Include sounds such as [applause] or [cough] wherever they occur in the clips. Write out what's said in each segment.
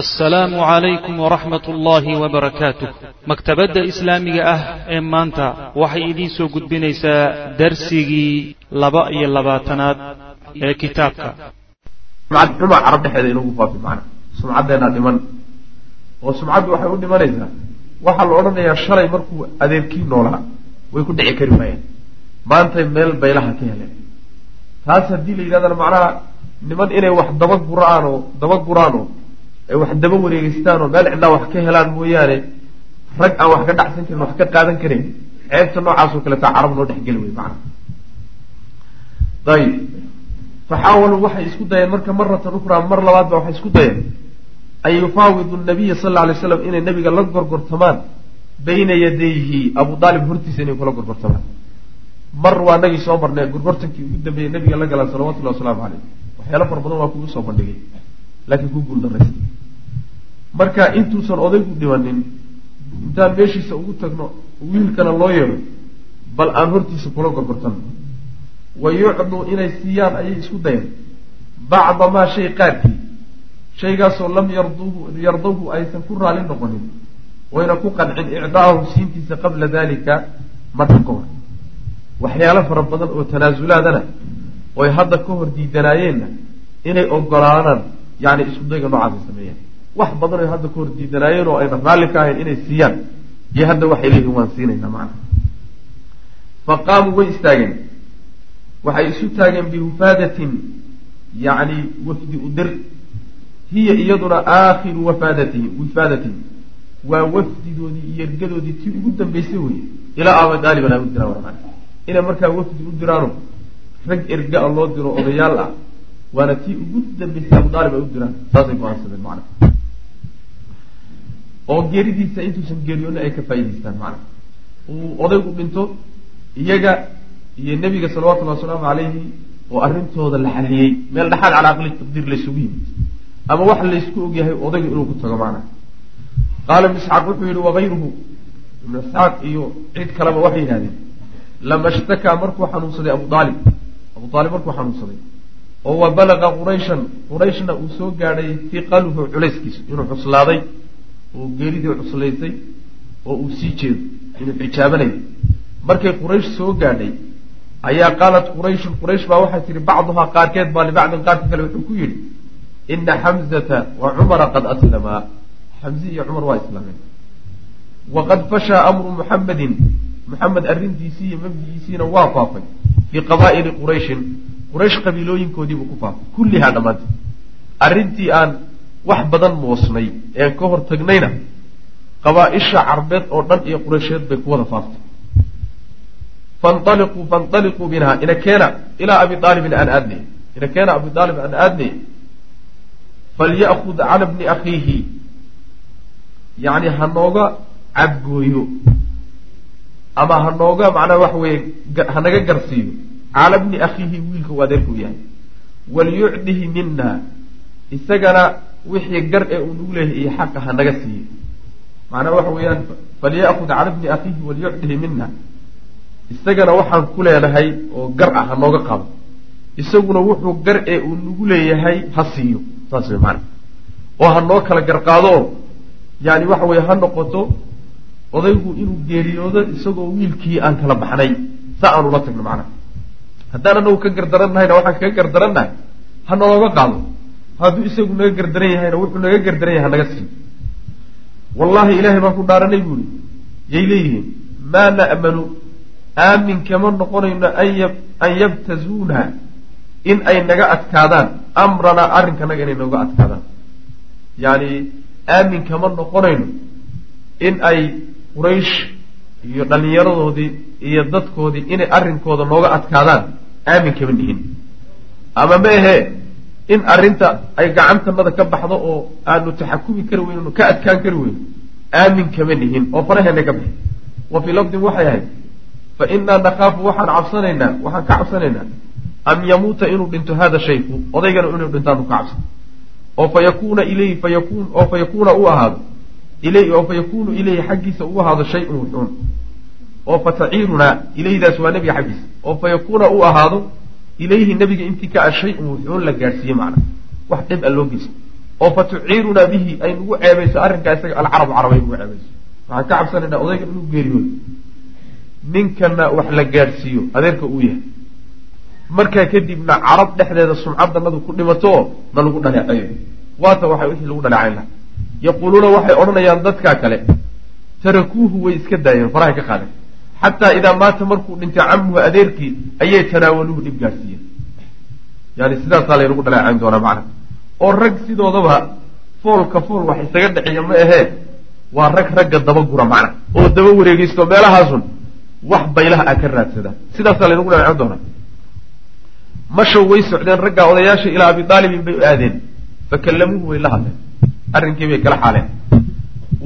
assalaamu calaykum waraxmat ullaahi wabarakaatuh maktabadda islaamiga ah ee maanta waxay idiin soo gudbinaysaa darsigii laba iyo labaatanaad ee kitaabka. Xuma carab dhexeeda inugu faafi macna sumcaddeenna dhiman. Oo sumcaddu waxay u dhimanaysaa waxaa la odhanayaa shalay markuu adeerkii noolaa way ku dhici kari waayeen maantay meel baylaha ka heleen taas haddii la yidhahdana macnaha niman inay wax daba guraan oo daba guraan oo ay wax daba wareegeystaan oo meel cidlaa wax ka helaan mooyaane rag aan wax ka dhacsan karin wax ka qaadan karin ceebta noocaasoo kaleeta carab noo dhexgeli wey macana ayib faxaawaluu waxay isku dayeen marka maratan ukraa mar labaad ba waxay isku dayeen an yufaawidu nabiya sal lla lay slam inay nabiga la gorgortamaan bayna yadayhi. Abu aalib hortiisa inay kula gorgortamaan. Mar waa nagii soo marnay gorgortankii ugu dambeeyey nabiga la galaan salawatullahi wasalaamu caleyh waxyaalo fara badan waa kugu soo bandhigay laakiin ku guuldaraysta marka intuusan odaygu dhimanin intaan meeshiisa ugu tagno wiilkana loo yeedho bal aan hortiisa kula gorgortano wa yucduu inay siiyaan ayay isku dayeen. Bacda maa shay qaarkii shaygaasoo lam yardawhu aysan ku raali noqonin wayna ku qancin icdaahu siintiisa qabla dalika marka ka hor. Waxyaalo fara badan oo tanaasulaadana oy hadda ka hor diidanaayeenna inay ogolaanaan yani isku dayga noocaasay sameeyeen wax badan oy hadda ka hor diidanaayeen oo ayna raalli ka ahayn inay siiyaan. Iyo hadda waxay leeyihiin waan siinaynaa macna fa qaamuu way istaageen. Waxay isu taageen biwifaadatin yacni wafdi udir hiya iyaduna aakhiru wafaadatihi wifaadatin. Waa wafdidoodii iyo ergadoodii tii ugu dambaysay weye ilaa aba daaliban ay u diraan inay markaa wafdi u diraano rag erga a loo diro odayaal ah waana tii ugu dambaysay abu daalib ay u diraan saasay go'aansadeen macna oo geeridiisa intuusan geeriyoona ay ka faa'idaystaan macna uu odaygu dhinto iyaga iyo nebiga salawatullahi wasalaamu calayhi oo arrintooda la xaliyey meel dhexaad calaa aqli taqdiir laysugu yimid ama wax laysku ogyahay odaygu inuu ku tago macna qaala ibnu isxaaq wuxuu yihi wakayruhu ibnu isxaaq iyo cid kaleba waxay yidhahdeen lama shtakaa markuu xanuunsaday abu aalib abu aalib markuu xanuunsaday oo wa balaqa qurayshan qurayshna uu soo gaadhay hiqaluhu culayskiisu inuu cuslaaday oo geeridii cuslaysay oo uu sii jeedo inuu xijaabanayo. Markay quraysh soo gaadhay ayaa qaalat qurayshun quraysh baa waxay tihi bacduhaa qaarkeed baa libacdin qaarka kale wuxuu ku yidhi ina xamzata wa cumara qad aslamaa xamzi iyo cumar waa islaameen. Waqad fashaa amru muxamedin muxamed arrintiisii iyo mabdigiisiina waa faafay fii qabaa'ili qurayshin quraysh qabiilooyinkoodiibuu ku faafay. Kullihaa dhammaanteed arrintii aan wax badan moosnay ee ka hor tagnayna qabaa-isha carbeed oo dhan iyo quraysheed bay ku wada faaftay. Fanaliquu fanaliquu minhaa. Ina keena ilaa abi aalibin aan aadnay. Ina keena abi aalib aan aadnay. Falya'kud cala bni akhiihi. Yacni ha nooga cabgooyo. Ama ha nooga macnaha waxa weeye hanaga garsiiyo cala bni akhiihi wiilka uu adeerkuu yahay. Waliyucdihi mina isagana wixii gar ee uu nagu leeyahay iyo xaqa ha naga siiyo. Macnaha waxa weeyaan falyakud cala bni akhiihi waliyucdihi mina isagana waxaan ku leenahay oo gar ah ha nooga qabo isaguna wuxuu gar ee uu nagu leeyahay ha siiyo. Saas way maana oo ha noo kala garqaado yani waxa weye ha noqoto odaygu inuu geeriyoodo isagoo wiilkii aan kala baxnay. Sa aan ula tagno macnaha haddaan anagu ka gardarannahayna waxaan kaga gardarannahay ha nalooga qaado. Hadduu isagu naga gardaran yahayna wuxuu naga gardaran yahay hanaga siiyo wallahi ilaahay baan ku dhaaranay buuri yay leeyihiin maa na'manu aamin kama noqonayno an yabtazuuna in ay naga adkaadaan. Amranaa arrinkanaga inay nooga adkaadaan. Yani aamin kama noqonayno in ay quraysh iyo dhallinyaradoodii iyo dadkoodii inay arrinkooda nooga adkaadaan aamin kama nihin ama ma ahee in arrinta ay gacantanada ka baxdo oo aanu taxakumi kari weyno ka adkaan kari weyno aamin kama nihin oo faraheena ka baxi wa fii lafdin waxay ahayd fa innaa nakhaafu waxaan cabsanaynaa waxaan ka cabsanaynaa an yamuuta inuu dhinto hada shayku odaygana inuu dhintaanu ka cabsan. Oo fa yakuuna ilayhi fayakun oo fa yakuuna u ahaado ilayhi oo fa yakuunu ilayhi xaggiisa u ahaado shay-un wuxuun oo fa taciirunaa ilayhidaas waa nebiga xaggiisa oo fa yakuuna u ahaado ilayhi nebiga intii ka a shay-un wuxuun la gaadhsiiye macna wax dhib a loo geysto. oo fa tuciirunaa bihi ay nagu ceebayso arrinkaa isaga alcarabu carab ay nagu ceebayso. Waxaan ka cabsanaynaa odaygan inuu geeriyoodo ninkana wax la gaadhsiiyo adeerka uu yahay. Markaa kadibna carab dhexdeeda sumcaddanadu ku dhimato oo na lagu dhaleeceeyo waata waxay wixii lagu dhaleecayn laha yaquuluuna waxay odhanayaan dadkaa kale tarakuuhu way iska daayeen farahay ka qaadeen xataa idaa maata markuu dhintay camuhu adeerkii ayay tanaawaluhu dhib gaadhsiiyeen yani sidaasaa laynagu dhaleecayn doonaa macna oo rag sidoodaba foolka fool wax isaga dhexeeya ma ahee waa rag ragga daba gura macna oo daba wareegeysto meelahaasun wax baylaha a ka raadsada. Sidaasaa laynagu dhaleecayn doonaa. Mashow way socdeen raggaa odayaasha ilaa abi aalibin bay u aadeen. Fakallamuuhu way la hadleen. Arrinkii bay kala xaaleen.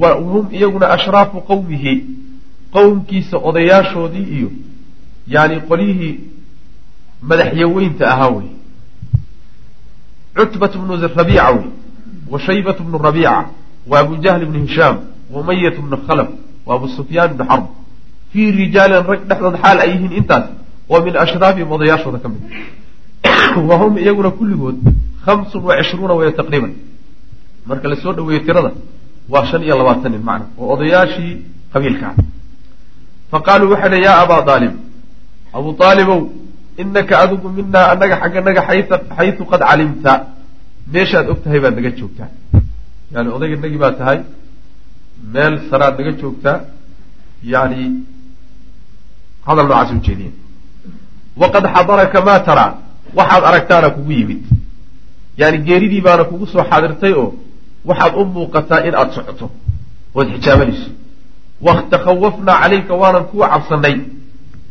Wa hum iyaguna ashraafu qowmihi qowmkiisa odayaashoodii iyo yani qolyihii madaxyaweynta ahaa wey. Cutbat bnu rabiica wey wa shaybat bnu rabiica wa abu jahl bnu hishaam wa bnu khalaf wa abu sufyaan bnu xarb fii rijaalin rag dhexdood xaal ay yihiin intaas oo min ashraafihim odayaashooda ka mid. Wa hum iyaguna kulligood hamsun wa cishruuna weeye taqriiban. Marka la soo dhaweeyo tirada waa shan iyo labaatan nin macna oo odayaashii qabiilkaa fa qaaluu waxay dhi yaa abaa aalib abu aalibow inaka adigu minaa anaga xagganaga xaytu qad calimta meeshaad og tahay baad naga joogtaa yani odayga nagi baa tahay meel saraad naga joogtaa yani hadal noocaas ujeediyen waqad xadaraka maa taraa waxaad aragtaana kugu yimid yani geeridii baana kugu soo xaadirtay oo waxaad u muuqataa in aada socoto ood xijaabanayso wakhtakhawafnaa calayka waanan kuwa cabsanay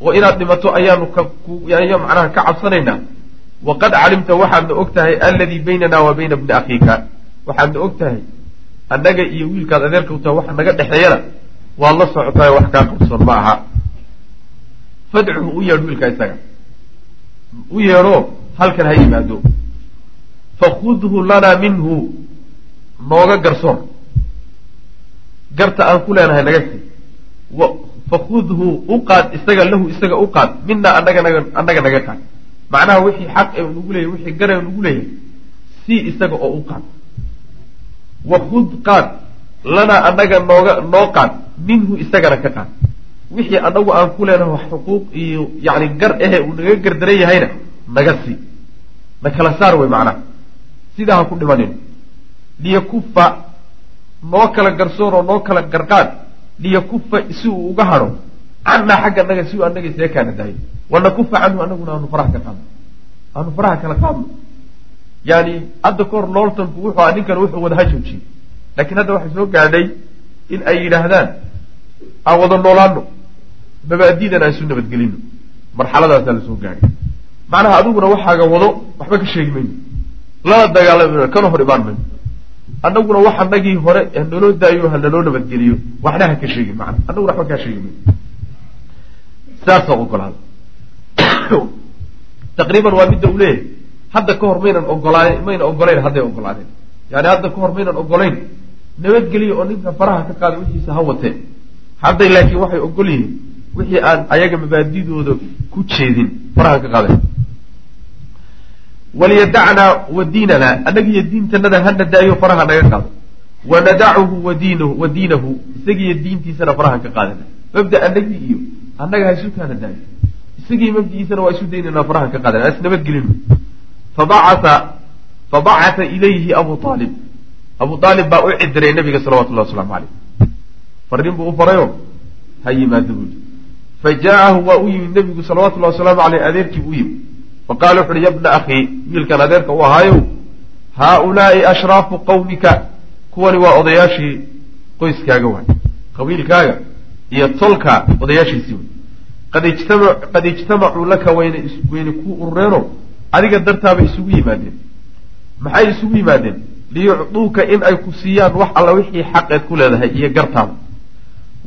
oo inaad dhimato ayaanu macnaha ka cabsanaynaa waqad calimta waxaadna og tahay alladii baynana wa bayna bni akhiika waxaadna og tahay annaga iyo wiilkaad adeerka u tahay waxa naga dhexeeyana waad la socotaay wax kaa qarsoon ma aha fadcuhu u yeedh wiilka isaga u yeedho halkan ha yimaado fakhudhu lanaa minhu nooga garsoor garta aan ku leenahay naga sii. Fakhudhu u qaad isaga lahu isaga u qaad mina annaga naga qaad macnaha wixii xaq ee nagu leeyahy wixii gar ee nagu leeyahay sii isaga oo u qaad. Wakhud qaad lanaa annaga nooga noo qaad. Minhu isagana ka qaad. Wixii anagu aan ku leenahay xuquuq iyo yani gar ehe uu naga gardaran yahayna naga sii. Na kala saar wey macnaha. Sidaa ha ku dhimanin. Liyakufa noo kala garsooroo noo kala garqaad liyakufa si uu uga hadho cannaa xagga naga si uu anaga isaga kaana daayo wanakufa canhu anaguna aanu faraha ka qaadno. Aanu faraha kala qaadno. Yani hadda ka hor looltanku wuxuu a ninkan wuxuu wada ha joojiyey laakiin hadda waxay soo gaadhay in ay yidhaahdaan aan wada noolaano mabaadidan aan isu nabadgelino marxaladaasaa la soo gaadhay. Macnaha adiguna waxaaga wado waxba ka sheegi mayno. Lana dagaalami kana hor imaan mayno annaguna wax anagii hore hanaloo daayo hanaloo nabadgeliyo. Waxna ha ka sheegin macna. Annaguna waxba kaa sheegi mayno saasaa taqriiban waa midda uu leeyahay. Hadda ka hor maynan ogolaa mayna ogolayn hadday ogolaadeen yani hadda ka hor maynan ogolayn nabadgeliyo oo ninka faraha ka qaada wixiisa ha watee hadday laakiin waxay ogol yihiin wixii aan ayaga mabaadidooda ku jeedin faraha ka qaada waliyadacnaa wa diinana annagiyo diintanada hana daayo faraha naga qaado wanadacuhu wa diinahu isagiiyo diintiisana faraha ka qaadana mabda anagii iyo annaga ha isu kaana daayo isagii mabdigiisana waa isu daynanaa faraha ka qaadana as nabadgelino fabacata fabacata ilayhi abu aalib abu aalib baa u cidiray nabiga salawatullahi wasalaamu caleyh farrin buu u farayo ha yimaado buui fa jaa'ahu waa u yimid nebigu salawatullahi wasalaamu caleyh adeerkii u yimid fa qaala wuxu uhi ya bna akhii wiilkan adeerka u ahaayow haaulaai ashraafu qawmika kuwani waa odayaashii qoyskaaga waay qabiilkaaga iyo tolkaa odayaashiisii way qad ijtamacuu laka wayna wayna ku urureeno adiga dartaabay isugu yimaadeen maxay isugu yimaadeen liyucduuka in ay ku siiyaan wax alla wixii xaqeed ku leedahay iyo gartaada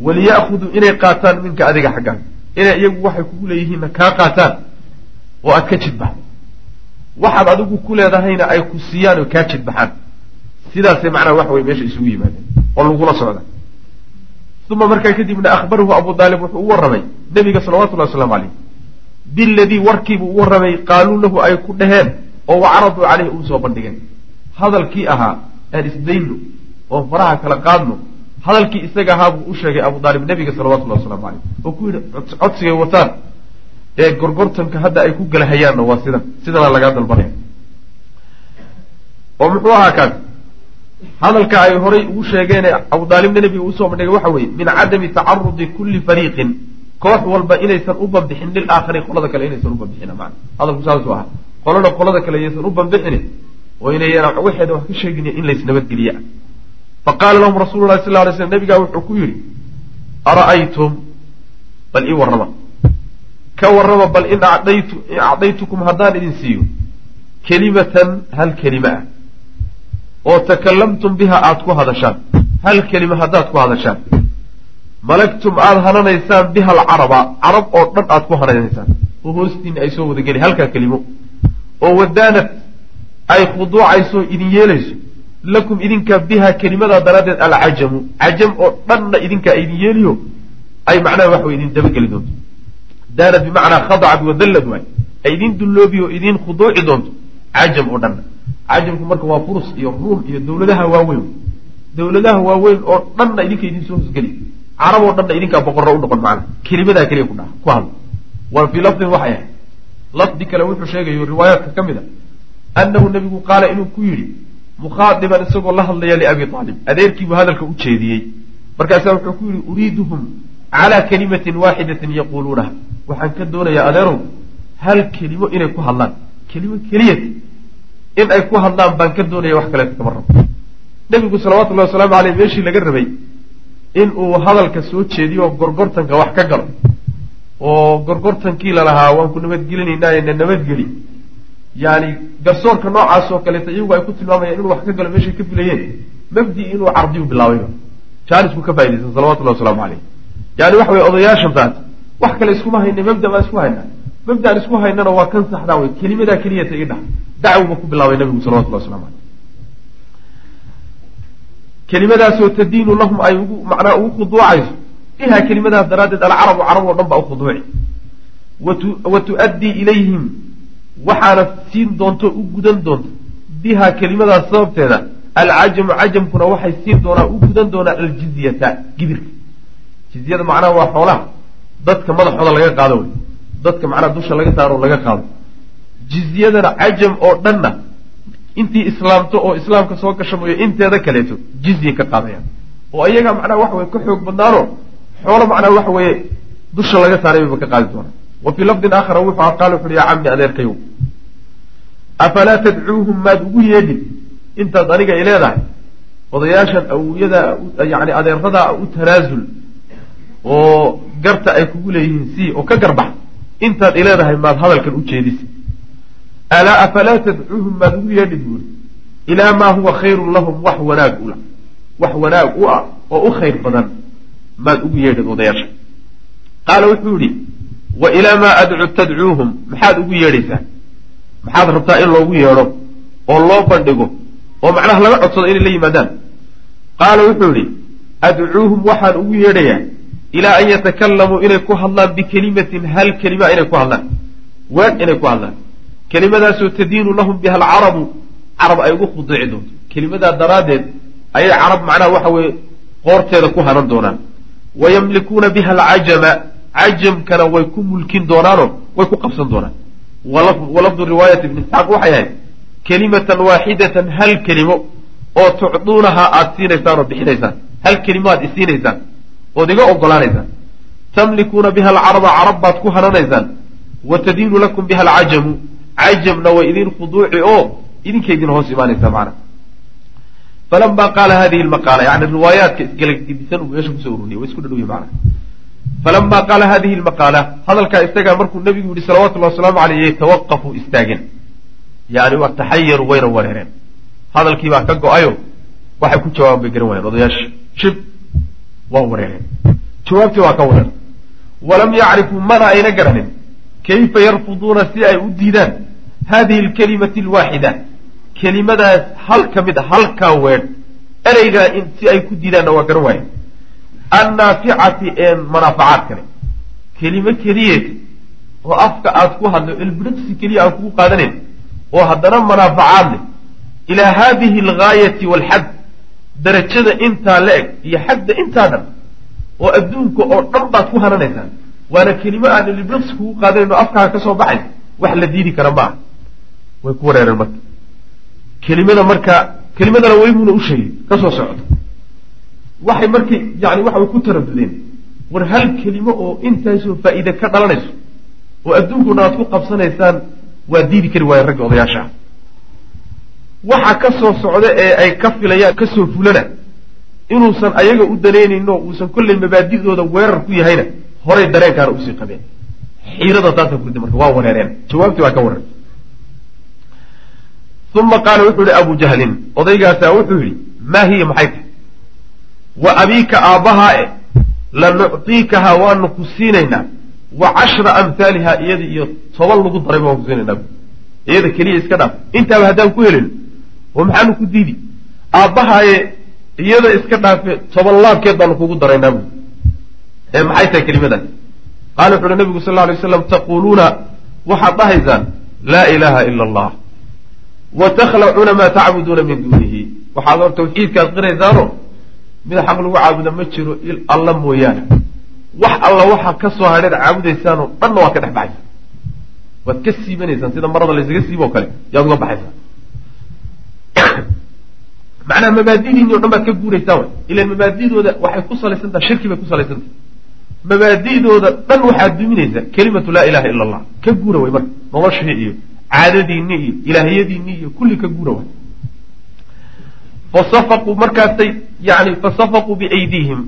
waliya'khuduu inay qaataan minka adiga xaggaaga inay iyagu waxay kugu leeyihiinna kaa qaataan oo aad ka jidbaxdo waxaad adigu ku leedahayna ay ku siiyaan oo kaa jidbaxaan sidaasay macnaha waxa weye meesha isugu yimaadeen oo lagula socda. Uma markaa kadibna akhbarahu abu daalib wuxuu u warramay nebiga salawatullahi waslamu caleyh biladii warkiibuu u warramay qaaluu lahu ay ku dhaheen oo wacaraduu caleyhi uu soo bandhigeen hadalkii ahaa aan isdayno oon faraha kala qaadno hadalkii isaga ahaa buu u sheegay abu daalib nebiga salawatullahi waslamu caleyh oo ku yidhi codsigay wataan ee gorgortanka hadda ay ku gala hayaanna waa sidan sidanaa lagaa dalbanaya oo muxuu ahaa kaas hadalka ay horay ugu sheegeen abu daalibna nebiga u soo bandhigay waxa weeye min cadami tacarudi kulli fariiqin koox walba inaysan u banbixin lilaakhari qolada kale inaysan u banbixin man hadalku saasuu ahaa. qolana qolada kale inaysan u banbixin oo inayan waxeeda wax ka sheegin in laysnabadgeliya faqaala lahum rasulu lahi sal lay slm nabigaa wuxuu ku yidhi ara'aytum? Bal ii warrama ka warrama bal in in acdaytukum haddaan idin siiyo kelimatan hal kelima ah. oo takallamtum biha aada ku hadashaan. Hal kelima haddaad ku hadashaan. Malagtum aada hananaysaan biha alcaraba carab oo dhan aada ku hananaysaan oo hoostiina ay soo wadageli halkaa kelimo. oo wadaanad ay khuduucayso idin yeelayso lakum idinka biha kelimadaa daraaddeed alcajamu. Cajam oo dhanna idinkaa idin yeeliyo ay macnaha waxa way idin dabageli doonto daanad bimacnaa khadacad wadallad waay. Ay idin dulloobi oo idin khuduuci doonto. Cajam oo dhanna cajamku marka waa furus iyo ruum iyo dowladaha waaweyn. Dowladaha waaweyn oo dhanna idinka idin soo hosgeli. Carab oo dhanna idinkaa boqorro u noqon macna. Kelimadaa keliya ku dha ku hadlo wa fii lafdin waxay ahayd lafdi kale wuxuu sheegayo riwaayaadka ka mid a. Annahu nebigu qaala inuu ku yidhi mukhaadiban isagoo la hadlaya liabi aalib adeerkiibuu hadalka u jeediyey. Markaasaa wuxuu ku yidhi uriiduhum calaa kalimatin waaxidatin yaquuluunaha waxaan ka doonayaa adeerow hal kelimo inay ku hadlaan kelimo keliyat in ay ku hadlaan baan ka doonaya wax kaleeta kama rabo nebigu salawatullahi wasalaamu aleyh meeshii laga rabay in uu hadalka soo jeediyo gorgortanka wax ka galo oo gorgortankii lalahaa waan ku nabadgelinaynaaye na nabadgeli yani garsoorka noocaas oo kaleeta iyagu ay ku tilmaamayaan inuu wax ka galo meeshay ka filayeen mabdi inuu cardiyu bilaabayba jaanisku ka faa'idaysan salawatullahi wasalaamu caleyh yani waxa weye odayaashan taas wax kale iskuma hayna mabda baan isku haynaa. Mabdaan isku haynana waa kan saxdaa wey kelimadaa keliyata ii dhax dacwuba ku bilaabay nabigu salawatullah waslamu aleyh kelimadaasoo tadiinu lahum ay ugu macnaa ugu khuduucayso bihaa kelimadaas daraaddeed alcarabu carab oo dhan baa u khuduuci wa tu'addii ilayhim waxaana siin doonto u gudan doonta bihaa kelimadaas sababteeda alcajamu cajamkuna waxay siin doonaa u gudan doonaa aljizyata gibirka jizyada macnaha waa xoolaha. Dadka madaxooda laga qaado wey. Dadka macnaha dusha laga saaro laga qaado. Jizyadana cajam oo dhanna intii islaamto oo islaamka soo gasha mooyo inteeda kaleeto jizya ka qaadayaan. Oo iyaga macnaha waxa weye ka xoog badnaano xoolo macnaha waxa weeye dusha laga saaray bayba ka qaadi doonaa wa fii lafdin aakhara wuxuu qaala wuxuuhi yaa cammi adeerkayow afalaa tadcuuhum maad ugu yeedhin intaad aniga i leedahay odayaashan awowyada yani adeeradaa u tanaasul oo garta ay kugu leeyihiin si oo ka garbax. Intaad i leedahay maad hadalkan u jeedisa alaa afalaa tadcuuhum maad ugu yeedhin buuri? Ilaa maa huwa khayrun lahum wax wanaag ula wax wanaag u ah oo u khayr badan maad ugu yeedhin odayaasha. Qaala wuxuu yihi wa ilaa maa adcu tadcuuhum maxaad ugu yeedhaysaa? Maxaad rabtaa in loogu yeedho oo loo bandhigo oo macnaha laga codsado inay la yimaadaan? Qaala wuxuu yihi adcuuhum waxaan ugu yeedhayaa ilaa an yatakalamuu inay ku hadlaan bikelimatin hal kelima inay ku hadlaan waan inay ku hadlaan kelimadaasoo tadiinu lahum biha alcarabu carab ay ugu khuduuci doonto kelimadaa daraaddeed ayay carab macnaha waxa weeye qoorteeda ku hanan doonaan wa yamlikuuna biha alcajama cajamkana way ku mulkin doonaanoo way ku qabsan doonaan walafdu riwaayati ibni isxaaq waxay ahayd kelimatan waaxidatan hal kelimo oo tucduunahaa aada siinaysaan oo bixinaysaan hal kelimo aad isiinaysaan ood iga ogolaanaysaan tamlikuuna biha alcaraba carab baad ku hananaysaan wa tadiinu lakum biha alcajamu. Cajamna way idin khuduuci oo idinka idin hoos imaanaysaa macna. Falama qaala hadihi lmaqaala yani riwaayaadka isgalagdibisan uu meesha ku soo ururiyay way isku dhadhowy macna. Falama qaala hadihi lmaqaala hadalkaa isagaa markuu nabigu yihi salawatullahi wasalaamu caleyh yatawaqafuu istaageen yani waa taxayaru wayna wareereen. Hadalkii ka go'ayo waxay ku jawaaban bay garan waayeen odayaasha. Shib waa wareereen jawaabtii waa ka wareer walam yacrifuu mana ayna garanin. Kayfa yarfuduuna si ay u diidaan? Hadihi alkalimati alwaaxida. Kelimadaas hal ka mid a halkaa weedh ereygaa si ay ku diidaanna waa garan waaye. Annaaficati ee manaafacaad kale. Kelimo keliyeed oo afka aad ku hadlo ilbiriqsi keliya aan kugu qaadanayn oo haddana manaafacaad leh. Ilaa haadihi algaayati waalxad darajada intaa la eg iyo xadda intaa dhan oo adduunka oo dhan baad ku hananaysaan waana kelimo aan libiqs kugu qaadanayno afkaaga ka soo baxay wax la diidi kara ma ah way ku wareereen marka. Kelimada marka kelimadana weybuuna u sheegay ka soo socdo. Waxay markay yani waxa way ku taradudeen. War hal kelimo oo intaasoo faa'iide ka dhalanayso oo adduunkuna aad ku qabsanaysaan waa diidi kari waayen ragga odayaasha waxa ka soo socda ee ay ka filayaan ka soo fulana inuusan ayaga u danaynayno uusan kolley mabaadidooda weerar ku yahayna horay dareenkaana u sii qabeen. Xiirada taasa marka waa wareereen. Jawaabtii waa ka wareer. Uma qaala wuxuu yihi abu jahlin. Odaygaasaa wuxuu yidhi maa hiya maxay tahay? Wa abiika aabbahaa e lanuctiikahaa waanu ku siinaynaa wa cashra amhaaliha iyada iyo toban lagu darayba waan ku siinaynaa. Iyada keliya iska dhaaf. Intaaba haddaan ku helin oo maxaanu ku diidi? Aabbahaaye iyada iska dhaafe toban laabkeed baanu kugu daraynaa bu ee maxay tahay kelimadaas? Qaala wuxu uhi nabigu sal lla alay waslam taquuluuna waxaad dhahaysaan laa ilaaha ila allah wa takhlacuuna maa tacbuduuna min duunihi. Waxaad or tawxiidkaad qiraysaano mid xaq lagu caabuda ma jiro alla mooyaane. Wax alla waxa ka soo hadheed caabudaysaanoo dhanna waad ka dhex baxaysaa waad ka siibanaysaan sida marada laysaga siibo kale yaad uga baxaysaa macnaha mabaadidiini o dhan baad ka guuraysaan way. Ilan mabaadidooda waxay ku salaysantaha shirki bay ku salaysantaha mabaadidooda dhan waxaad duminaysaa kelimatu laa ilaha ila allah. Ka guura way marka. Noloshii iyo caadadiinni iyo ilaahiyadiinni iyo kulli ka guura way. Fasafaquu markaasay yani fasafaquu biaydiihim.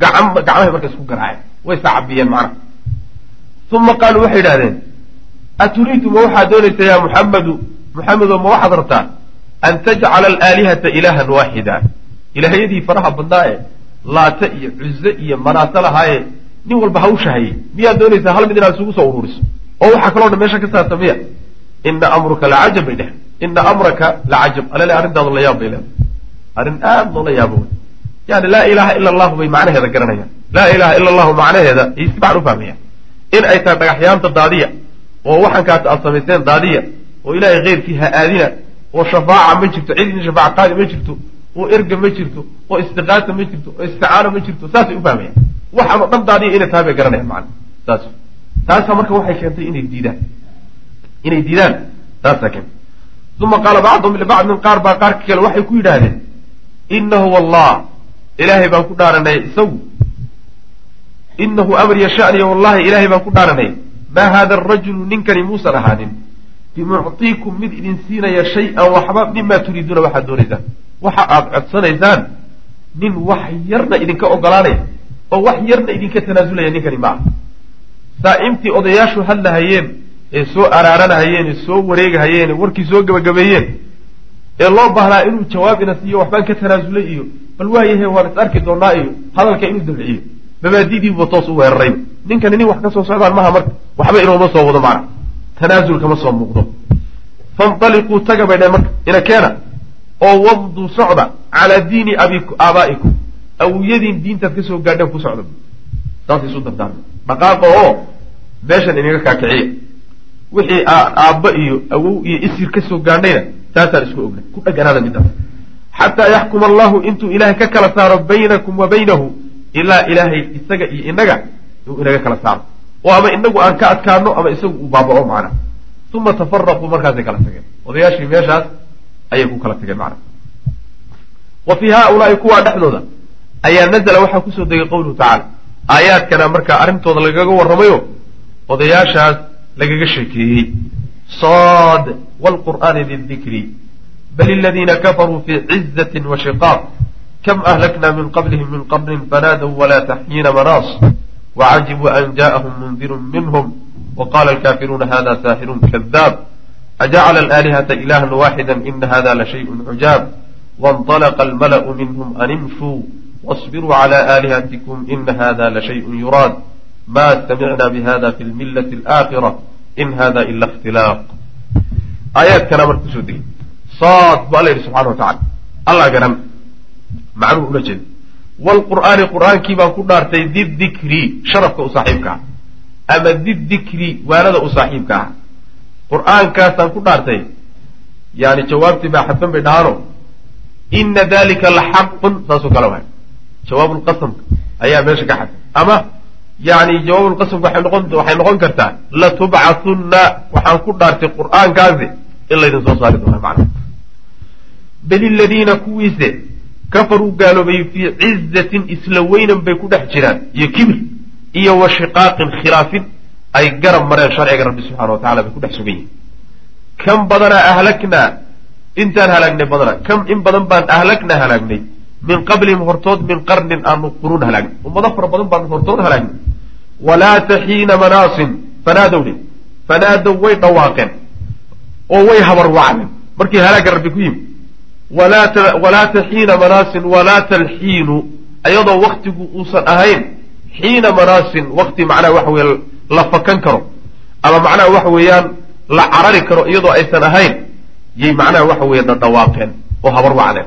Gacan gacmahay marka isku garaaceen way sacabiyeen macnaha. Uma qaaluu waxay idhahdeen aturiidu ma waxaad doonaysaa yaa muxamedu muxamedo ma waxaad rabtaa an tajcala alaalihata ilaahan waaxida ilaahyadii faraha badnaa ee laata iyo cuze iyo manaato lahaaye nin walba hawsha hayay miyaad doonaysaa hal mid inaad isugu soo ururiso oo waxaa kaloo dhan meesha ka saarta ina amruka lacajab bay dheh ina amraka lacajab alale arrintaadu la yaab bay leedahay arrin aada loola yaabo yani laa ilaha ila allahu bay macnaheeda garanayaan laa ilaha ila allahu macnaheeda ay si fiican u fahmayaan in ay tahay dhagaxyaanta daadiya oo waxankaas aad samayseen daadiya oo ilaahay keyrkii ha aadina oo shafaaca ma jirto cid idin shafaaca qaadi ma jirto oo erga ma jirto oo istiqaasa ma jirto oo isticaano ma jirto saasay u fahmayaan waxaanoo dhan daadiya inay tahay bay garanayaan macana saas taasa marka waxay keentay inay diidaan. Inay diidaan. Taasaa keentay. Uma qaala bacduhum libacdin qaar baa qaarka kale waxay ku yidhaahdeen inahu wallah. Ilaahay baan ku dhaaranay isagu. Inahu amr yashaniya wallahi ilaahay baan ku dhaaranay maa hada arajulu ninkani muusan ahaanin bimuctiikum mid idin siinaya shay-an waxba mima turiiduuna waxaad doonaysaan waxa aad codsanaysaan nin wax yarna idinka ogolaanaya oo wax yarna idinka tanaasulaya ninkani ma ah saa'imtii odayaashu hadlahayeen ee soo araaranahayeen ee soo wareegahayeen ee warkii soo gebagabeeyeen ee loo baahnaa inuu jawaabina siiyo waxbaan ka tanaasulay iyo bal waayahe waan is arki doonaa iyo hadalka inuu dabciyo mabaadidiibuba toos u weerarayba ninkani nin wax ka soo socdaan maha marka waxba inuuma soo wado macna tanaasul kama soo muuqdo. Fanaliquu taga bay dheen marka ina keena. Oo wamduu socda calaa diini aabaa'ikum awiyadiin diintaad ka soo gaadheen ku socda. Saas isu dardaarma dhaqaaqa oo meeshan inaga kaakiciya wixii aabba iyo awow iyo isir ka soo gaadhayna taasaan isku ogna ku dheganaada midaas xataa yaxkuma allahu intuu ilaahay ka kala saaro baynakum wa baynahu ilaa ilaahay isaga iyo inaga uu inaga kala saaro oo ama inagu aan ka adkaano ama isagu uu baabao macna. Uma tafaraquu markaasay kala tageen. Odayaashii meeshaas ayay ku kala tageen macna. Wa fii haaulaai kuwaa dhexdooda ayaa nazla waxaa ku soo degay qowluhu tacaala. Aayaadkana markaa arrintooda lagaga warramayo odayaashaas lagaga sheekeeyey. Sad wlqur'aani didikri bal iladiina kafaruu fii cizati washiqaaq kam ahlakna min qablihim min qarnin fanaadow walaa taxyiina manaas مناص وعجبوا أن جاءهم منذر منهم وقال الكافرون هذا ساحر كذاب أجعل الآلهة إلها واحدا إن هذا لشيء عجاب وانطلق الملأ منهم أن امشوا واصبروا على آلهتكم إن هذا لشيء يراد ما سمعنا بهذا في الملة الآخرة in hada ila ikhtilaaq aayaadkana marka kusoo degay saad bu alla yidhi subxana wa tacala allah garan macnuhu ula jeeda waalqur'aani qur'aankii baan ku dhaartay didikri sharafka u saaxiibka ah. Ama didikri waanada u saaxiibka ah. Qur'aankaasaan ku dhaartay. Yani jawaabtii baa xadfan bay dhahaano. Ina dalika laxaqun saasoo kale waay. Jawaabulqasamka ayaa meesha ka xadfan. Ama yani jawaabulqasamka waxay noqon kartaa latubcathunna waxaan ku dhaartay qur'aankaasi in laydin soo saari doona macna bal iladiina kuwiise kafaruu gaaloobay fii cizatin isla weynan bay ku dhex jiraan. Iyo kibir iyo wa shiqaaqin khilaafin ay garab mareen sharciga rabbi subxana wa tacala bay ku dhex sugan yihiin kam badanaa ahlaknaa intaan halaagnay badanaa kam in badan baan ahlagnaa halaagnay min qablihim hortood min qarnin aanu quruun halaagnay ummado fara badan baanu hortood halaagnay walaata xiina manaasin. Fanaadowne fanaadow way dhawaaqeen. Oo way habarwacdeen markii halaagga rabbi ku yimi walaata xiina manaasin walaata alxiinu ayadoo waktigu uusan ahayn xiina manaasin wakti macnaha waxa weye la fakan karo. Ama macnaha waxa weeyaan la carari karo iyadoo aysan ahayn yay macnaha waxa weeye dhadhawaaqeen oo habarwacdeen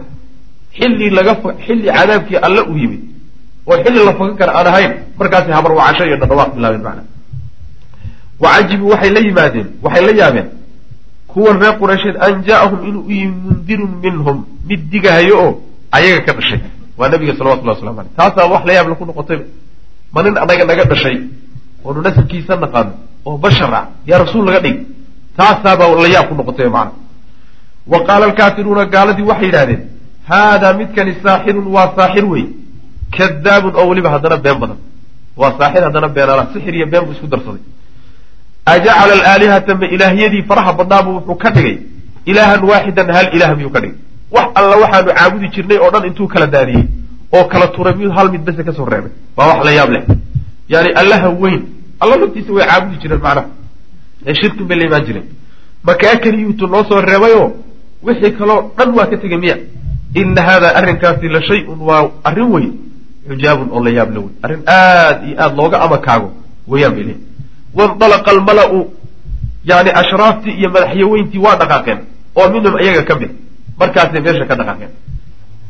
xilli laga xilli cadaabkii alle u yimid oo xilli la fakan kara aan ahayn markaasay habarwacasho iyo dhadhawaaq bilaabeen macnaha. Wacajibuu waxay la yimaadeen waxay la yaabeen kuwan reer quraysheed an ja'ahum inuu u yimi mundirun minhum mid digahayo oo ayaga ka dhashay. Waa nabiga salawatullah waslamu aleyh taasaa wax la yaab laku noqotayba ma nin anaga naga dhashay oonu nasabkiisa naqaano oo bashar ah yaa rasuul laga dhig. Taasaabaa la yaab ku noqotay macana wa qaala alkaafiruuna gaaladii waxay yidhahdeen haadaa midkani saaxirun waa saaxir wey kadaabun oo weliba haddana been badan. Waa saaxir haddana beenala sixir iyo been buu isku darsaday ajacala alaalihata ma ilaahyadii faraha badnaabu wuxuu ka dhigay ilaahan waaxidan hal ilaah miyuu ka dhigay wax alla waxaanu caabudi jirnay oo dhan intuu kala daadiyey oo kala turay miyuu hal mid bese ka soo reebay waa wax la yaab leh yani allaha weyn alla laftiisa way caabudi jireen macnaha ee shirkin bay la imaan jireen makaa keliyuutu noo soo reebayoo wixii kaloo dhan waa ka tegay miya ina haadaa arrinkaasi la shay-un waa arrin weyn xujaabun oo la yaab la wey arrin aad iyo aada looga amakaago weyaan bay leeyihiin waindalaqa almala-u yani ashraaftii iyo madaxyaweyntii waa dhaqaaqeen oo minhum iyaga ka mid markaasay meesha ka dhaqaaqeen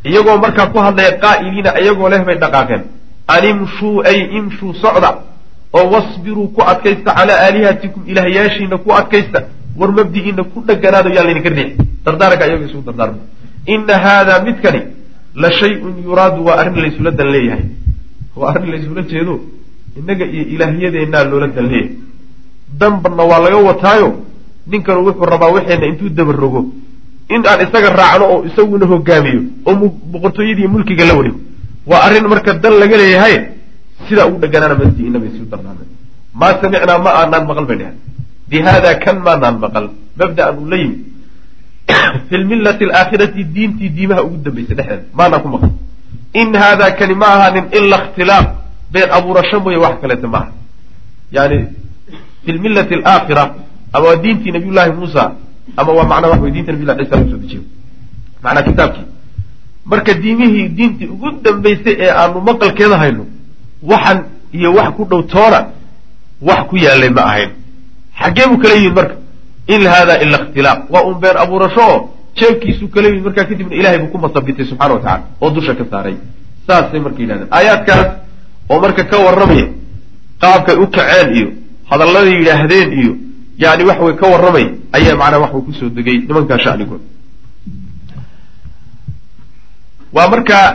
iyagoo markaa ku hadlaya qaa'iliina iyagoo leh bay dhaqaaqeen an imshuu ay imshuu socda oo wasbiruu ku adkaysta calaa aalihatikum ilaahyaashiina ku adkaysta war mabdigiina ku dheganaado yaa laydinka riix dardaaranka iyago isugu dardaarma ina haadaa midkani la shay-un yuraadu waa arrin laysula dan leeyahay waa arrin laysula jeedo innaga iyo ilaahyadeenaa loola dan leeyahay danbanna waa laga wataayo. Ninkanu wuxuu rabaa waxeena intuu dabarogo in aan isaga raacno oo isaguna hogaamiyo oo boqortooyadii mulkiga la wareego waa arrin marka dan laga leeyahay sidaa ugu dheganaana mabdigiina bay isu dardaarmeen maa samicnaa ma aanaan maqal bay dheheen bi haada kan maanaan maqal. Mabda'an uu la yimi. [coughs] Fi lmillati alaakhirati diintii diimaha ugu dambaysay dhexdeeda. Maanaan ku maqal in haadaa kani ma ahaanin ila ikhtilaaf been abuurasho mooye wax kaleeta maaha. Yani fi lmillati alaakhira ama waa diintii nabiy llahi muusa ama waa macnaa wax wey diinta nabiy llahi ciisa soo dejiyo. Macnaa kitaabkii. Marka diimihii diintii ugu dambaysay ee aanu maqalkeeda hayno waxan iyo wax ku dhow toona wax ku yaalay ma ahayn. Xaggee buu kala yimid marka. In hada ila ikhtilaaq waa un been abuurasho oo jeebkiisuu kala yimid markaa kadibna ilahay buu ku masabitay subxana wa tacala oo dusha ka saaray. Saasay marka yidhahdeen. Aayaadkaas oo marka ka warramaya qaabkay u kaceen iyo hadalladay yidhaahdeen iyo yani wax way ka warramay ayaa macnaa waxuu ku soo degay nimankaa shanigood waa markaa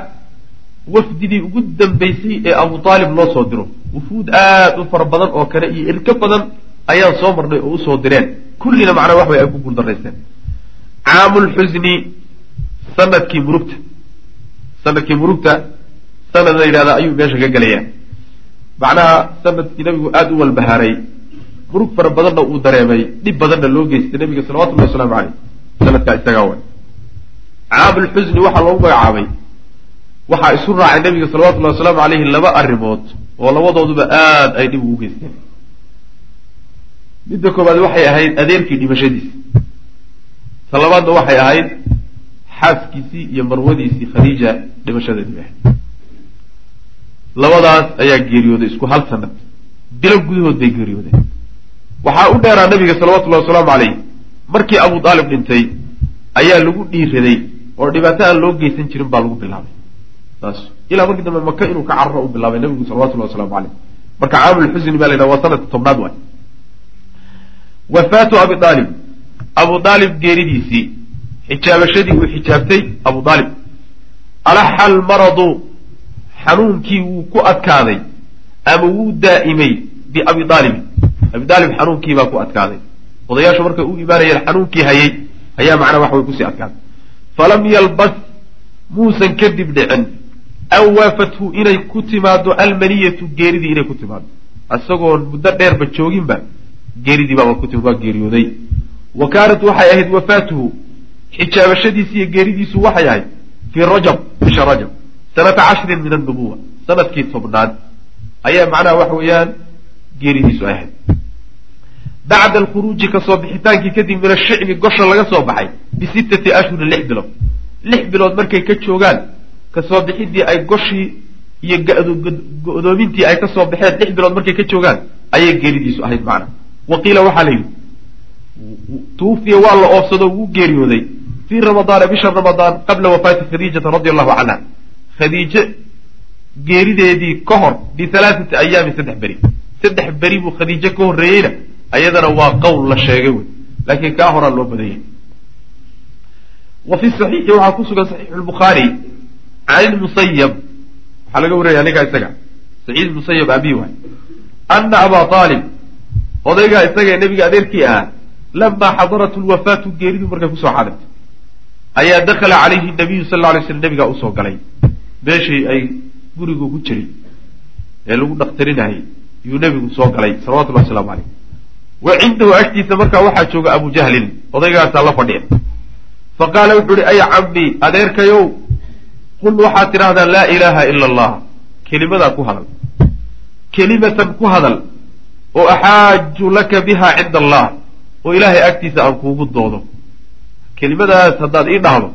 wafdidii ugu dambaysay ee abu aalib loo soo diro. Wufuud aad u fara badan oo kale iyo irka badan ayaan soo marnay oo u soo direen. Kullina macnaa wax way ay ku guuldaraysteen caamulxusni sannadkii murugta. Sanadkii murugta sanad la yidhahda ayuu meesha ka gelayaa macnaha sannadkii nabigu aada u walbahaaray. Murug fara badanna uu dareemay. Dhib badanna loo geystay nabiga salawatullahi wasalaamu caleyh sanadkaa isagaa way caamulxusni waxaa loogu magacaabay. Waxaa isu raacay nabiga salawatullahi wasalaamu caleyhi laba arrimood oo labadooduba aada ay dhib ugu geysteen. Midda koowaad waxay ahayd adeerkii dhimashadiisi ta labaadna waxay ahayd xaaskiisii iyo marwadiisii khadiija dhimashadeedii bay ahayd labadaas ayaa geeriyooday isku hal sanad. Bilo gudahood bay geeriyoodeen waxaa u dheeraa nabiga salawatullahi wasalaamu caleyh markii abu aalib dhintay ayaa lagu dhiiraday oo dhibaato aan loo geysan jirin baa lagu bilaabay. Saas ilaa markii dambe maka inuu ka cararo u bilaabay nabigu salawatullahi waslamu caleyh marka caamulxusni baa la yidhaha waa sanadka tobnaad waay. Wafaatu abi aalib abu aalib geeridiisii xijaabashadii uu xijaabtay abu aalib alaxa almaradu xanuunkii wuu ku adkaaday ama wuu daa'imay biabi aalibin abi aalib xanuunkii baa ku adkaaday. Odayaashu markay u imaanayeen xanuunkii hayay ayaa macnaa wax way ku sii adkaaday falam yalbas muusan kadib dhicin. An waafathu inay ku timaado almaniyatu geeridii inay ku timaado isagoon muddo dheerba jooginba geeridii baaba ku timid waa geeriyooday. Wa kaanat waxay ahayd wafaatuhu xijaabashadiisi iyo geeridiisu waxay ahayd fii rajab bisha rajab sanata cashrin min annubuwa sannadkii tobnaad. Ayaa macnaha waxa weeyaan geeridiisu ay ahayd. Bacda alkhuruuji ka soo bixitaankii kadib min ashicbi gosha laga soo baxay bisittati ashhurin lix bilood. Lix bilood markay ka joogaan ka soo bixidii ay goshii iyo go-doomintii ay ka soo baxeen lix bilood markay ka joogaan ayay geeridiisu ahayd macna wa qiila waxaa la yidhi tuufiya waa la oofsado wuu geeriyooday fii ramadaana bisha ramadaan qabla wafaati khadiijata radi allahu canha khadiije geerideedii ka hor bihalaathati ayaamin saddex beri. Saddex beri buu khadiijo ka horreeyeyna ayadana waa qowl la sheegay wey. Laakiin kaa horaa loo badanyay wa fi saxiixi waxaa ku sugan saxiixu lbukhaari can ilmusayab waxaa laga waraya ninkaa isaga. Saciid musayab aabihi waay. Ana abaa aalib odaygaa isaga nebiga adeerkii ahaa lamaa xadarat lwafaatu geeridu markay ku soo xadirtay ayaa dakala calayhi nabiyu sal lay slam nabigaa u soo galay meeshii ay gurigu ku jiray ee lagu dhakhtarinayay yuu nebigu soo galay salawatullahi waslamu caleyh wa cindahu agtiisa markaa waxaa jooga abu jahlin odaygaasaa la fadhiya. Fa qaala wuxuu ihi ay cammi adeerkayow qul waxaad tidhaahdaa laa ilaaha ila allah kelimadaa ku hadal. Kelimatan ku hadal oo axaaju laka biha cinda allah oo ilaahay agtiisa aan kuugu doodo. Kelimadaas haddaad ii dhahdo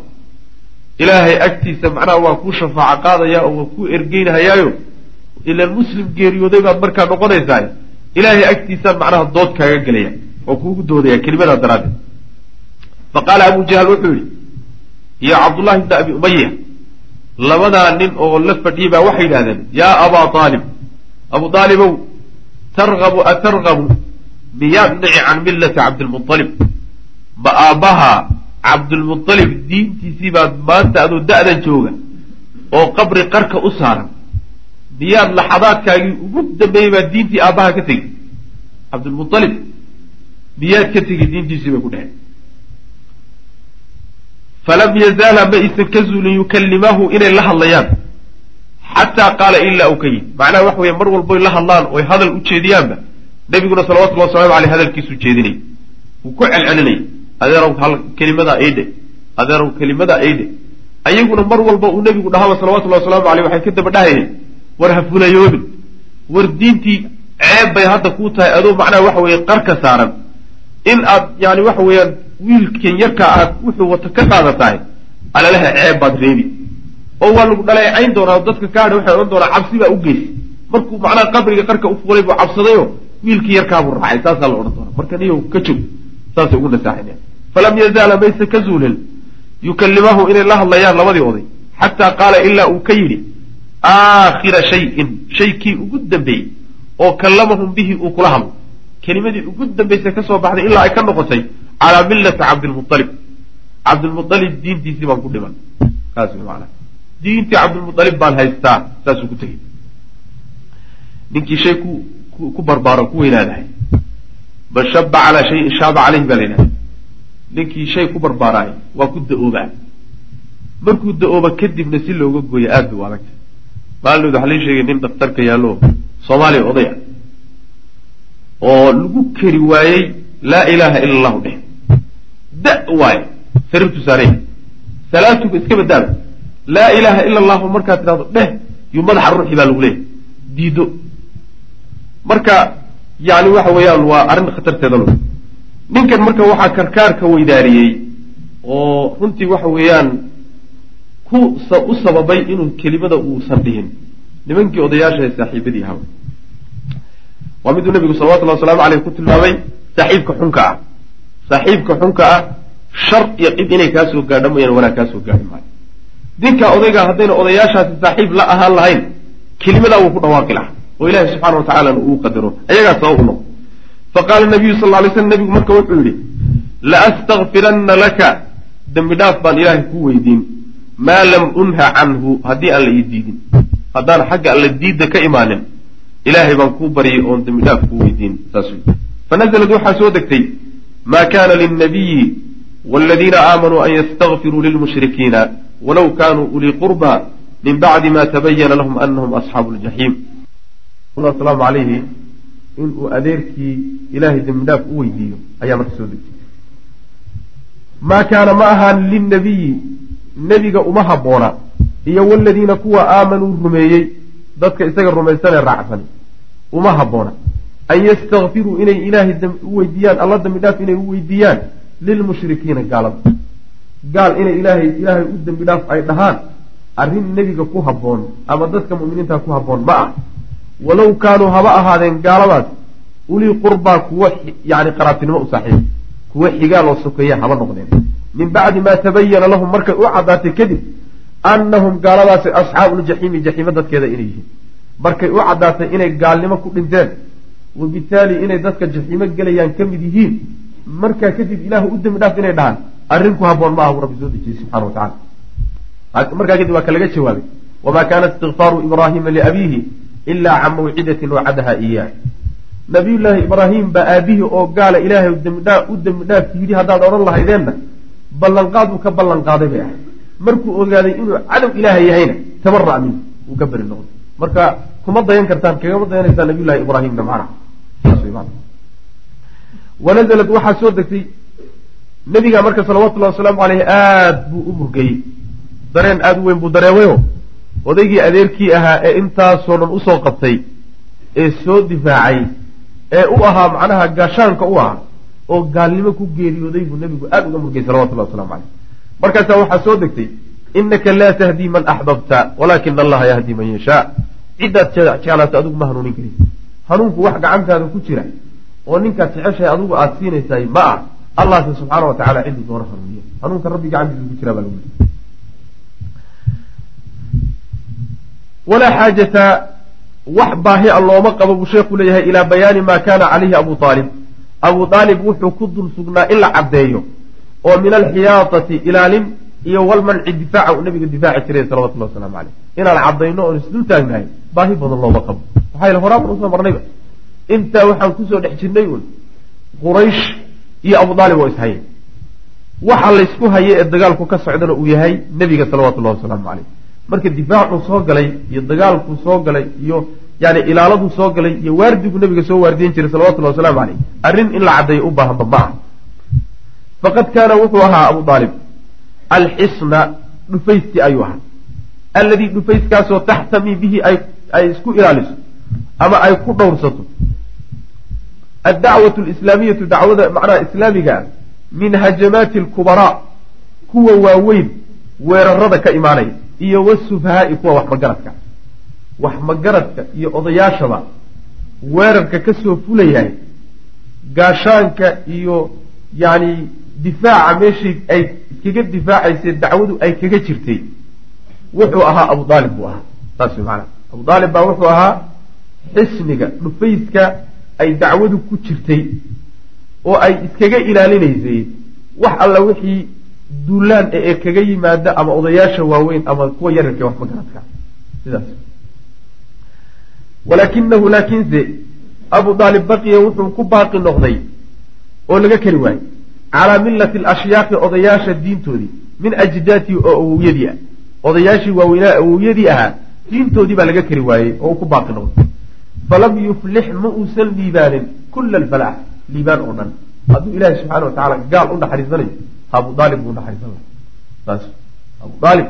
ilaahay agtiisa macnaha waa kuu shafaaco qaadaya oo waa kuu ergeynhayaayo ilaan muslim geeriyooday baad markaa noqonaysaa ilaahay agtiisaan macnaha dood kaaga gelaya oo kuugu doodaya kelimadaa daraaddeed. Fa qaala abu jahl wuxuu yihi iyo cabdullahi bni abi umaya labadaa nin oo la fadhiyay baa waxay yidhahdeen yaa abaa aalib abu aalibow targabu atargabu miyaad nici can millati cabdilmualib ma aabbaha cabdulmualib diintiisii baad maanta adoo da-dan jooga oo qabri qarka u saaran. Miyaad laxadaadkaagii ugu dambeeyey baad diintii aabbaha ka tegi cabdulmualib miyaad ka tegi diintiisii bay ku dheheen falam yazaala ma aysan ka zuulin yukallimahu inay la hadlayaan. Xataa qaala ilaa uu ka yidhi. Macnaha waxa weye mar walboy la hadlaan oy hadal u jeediyaanba nabiguna salawatullhi wasalamu aleyh hadalkiisuu jeedinay. Wuu ku celcelinay adeerow kelimadaa aydhe adeerow kelimadaa aydhe ayaguna mar walba uu nebigu dhahaba salawatullahi wasalaamu aleyh waxay ka daba dhahayeen war ha fulayoobin war diintii ceeb bay hadda kuu tahay. Adoo macnaha waxa weeye qarka saaran. In aad yani waxa weeyaan wiilkan yarkaa aad wuxuu wata ka qaadatahay alalaha ceeb baad reebi. Oo waa lagu dhaleecayn doonaa dadka kaadha waxay odhan doonaa cabsi baa u geysa markuu macnaha qabriga qarka u fuulay buu cabsadayo wiilkii yarkaabuu raacay saasaa la odhan doonaa. Marka niyow ka jog saasay ugu nasaaxinaya falam yazaala mayse ka zuulin yukallimahu inay la hadlayaan labadii oday xataa qaala ilaa uu ka yidhi aakhira shayin shaykii ugu dambeeyey oo kallamahum bihi uu kula hadlo kelimadii ugu dambaysay ka soo baxday ilaa ay ka noqotay calaa millati cabdilmualib cabdilmualib diintiisii baan ku dhiman saas maanaa diintii cabdilmualib baan haystaa saasuu ku tegey ninkii shay ku barbaaro ku weynaadahay man shaba calaa shayin shaaba caleyhi baa la yidhahda ninkii shay ku barbaaraay waa ku da'oobaa markuu da'ooba kadibna si looga gooyo aad bay u adagta maalinood waxaa lai sheegay nin daktarka yaallo soomaaliya oday ah. Oo lagu keri waayey laa ilaaha ila allahu dheh. Da waaye sariirtu saarey salaatuga iska badaaba laa ilaaha ila allahu markaad tidhahdo dheh yuu madaxa ruuxi baa lagu leeyahy diido. Marka yani waxa weeyaan waa arrin khatarteeda lo ninkan marka waxaa karkaarka weydaariyey oo runtii waxa weeyaan ku u sababay inuu kelimada uusan dhihin nimankii odayaasha ee saaxiibadii hawa waa miduu nabigu salawatullahi wasalaamu aleyh ku tilmaamay saaxiibka xunka ah. Saaxiibka xunka ah shar iyo cid inay kaa soo gaadho mooyaan wanaag kaa soo gaadhi maayo. Dinkaa odayga haddayna odayaashaasi saaxiib la ahaan lahayn kelimadaa wuu ku dhawaaqi lahaa oo ilahi subxana wa tacalana uu qadaro ayagaa sabab u noqo faqaala nabiyu sal lay slam nabigu marka wuxuu yihi laastakfiranna laka dembi dhaaf baan ilaahay ku weydiin maa lam unha canhu haddii aan la ii diidin haddaan xagga alla diidda ka imaanin ilaahay baan kuu baryay oon dembi dhaaf kuu weydiin saas wey fanazlad waxaa soo degtay ma kana lilnabiyi waladiina aamanuu an ystakfiruu lilmushrikiina walow kanuu ulii qurba min bacdi ma tabayana lahum anahum asxaabu ljaxiim inuu adeerkii ilaahay dembi dhaaf u weydiiyo ayaa marka soo degtay. Maa kaana ma ahaan lilnabiyi nebiga uma habboona iyo waladiina kuwa aamanuu rumeeyey dadka isaga rumaysanee raacsan uma habboona an yastakfiruu inay ilaahay u weydiiyaan alla dambi dhaaf inay u weydiiyaan lilmushrikiina gaalada. Gaal inay ilaahay ilaahay u dembi dhaaf ay dhahaan arrin nebiga ku habboon ama dadka mu'miniinta ku habboon ma ah walow kaanuu haba ahaadeen gaaladaas ulii qurbaa kuwo yani qaraabtinimo u saaxiib kuwo xigaaloo sokeeya haba noqdeen. Min bacdi maa tabayana lahum markay u caddaatay kadib annahum gaaladaasi asxaabuuljaxiimi jaxiimo dadkeeda inay yihiin. Markay u caddaatay inay gaalnimo ku dhinteen wabitaali inay dadka jaxiimo gelayaan ka mid yihiin markaa kadib ilaahu u dembi dhaaf inay dhahaan arrin ku habboon ma ahu rabbi soo dejiyey subxana wa tacala markaa kadib waa kalaga jawaabay wamaa kaana istikfaaru ibraahiima liabiihi ilaa can mawcidatin wacadaha iyaah nabiyullaahi ibraahim baa aabihii oo gaala ilaahay u dembi dhaaf yidhi haddaad odhan lahaydeenna ballanqaad uu ka ballanqaaday bay ahay markuu ogaaday inuu cadow ilaaha yahayna tabara min uu ka beri noqday marka kuma dayan kartaan kagama dayanaysaa nabiyullahi ibraahimna macna wanazalad waxaa soo degtay nebiga marka salawatullahi wasalaamu caleyhi aada buu u murgayey dareen aada u weyn buu dareemayo odaygii adeerkii ahaa ee intaasoo dhan u soo qabtay ee soo difaacay ee u ahaa macnaha gaashaanka u ahaa oo gaalnimo ku geeriyooday buu nebigu aada uga murgayy salawatullahi waslamu caleyh markaasaa waxaa soo degtay inaka laa tahdii man axbabta walaakina allaha yahdi man yashaa. Ciddaad jeclaata adigu ma hanuunin karin. Hanuunku wax gacantaada ku jira oo ninkaad jeceshahay adigu aada siinaysaay ma ah allahse subxaana wa tacala cidduu doona hanuuniya hanuunka rabbi gacantiisa ku jira baa lagu walaa xaajata wax baahi a looma qabo buu sheekhu leeyahay ilaa bayaani maa kaana calayhi abu aalib abu aalib wuxuu ku dul sugnaa in la caddeeyo oo min alxiyaatati ilaalin iyo walmanci difaaca uu nabiga difaaci jiray salawatullahi wasalaamu caleyh inaan caddayno oon isdul taagnahay baahi badan looma qabo maxaa yele horaaban u soo marnayba intaa waxaan ku soo dhex jirnay un quraysh iyo abu aalib oo ishayay waxa laysku haye ee dagaalku ka socdana uu yahay nebiga salawatullahi wasalaamu caleyh marka difaacuu soo galay iyo dagaalkuu soo galay iyo yani ilaaladuu soo galay iyo waardigu nebiga soo waardiyen jiray salawatullahi wasalaamu caleyh arrin in la caddeeyo u baahanba ma ah faqad kaana wuxuu ahaa abu aalib alxisna dhufaysti ayuu ahaa. Alladii dhufayskaasoo taxtami bihi ay isku ilaaliso ama ay ku dhowrsato. Addacwatu alislaamiyatu dacwada macnaha islaamiga ah min hajamaati alkubaraa kuwa waaweyn weerarada ka imaanaya iyo wasufahaa'i kuwa waxmagaradka. Waxmagaradka iyo odayaashaba weerarka ka soo fulayahay gaashaanka iyo yacni difaaca meeshii ay iskaga difaacaysay dacwadu ay kaga jirtay. Wuxuu ahaa abu aalib buu ahaa. Saas way macanaa abu aalib baa wuxuu ahaa xisniga dhufayska ay dacwadu ku jirtay oo ay iskaga ilaalinaysay. Wax alla wixii duulaan ee kaga yimaada ama odayaasha waaweyn ama kuwa yararka wax magaradka sidaas. Walaakinahu laakiinse abu aalib baqiya wuxuu ku baaqi noqday oo laga keri waayey calaa millati alashyaaqi odayaasha diintoodii min ajdaadii oo awowyadii ah. Odayaashii waaweynaa awowyadii ahaa diintoodii baa laga keri waayey oo uu ku baaqi noqday. Falam yuflix ma uusan liibaanin kula alfalaax liibaan oo dhan. Hadduu ilaahi subxaana wa tacala gaal u naxariisanayo abu aalib buu naxariisan laha saas abu aalib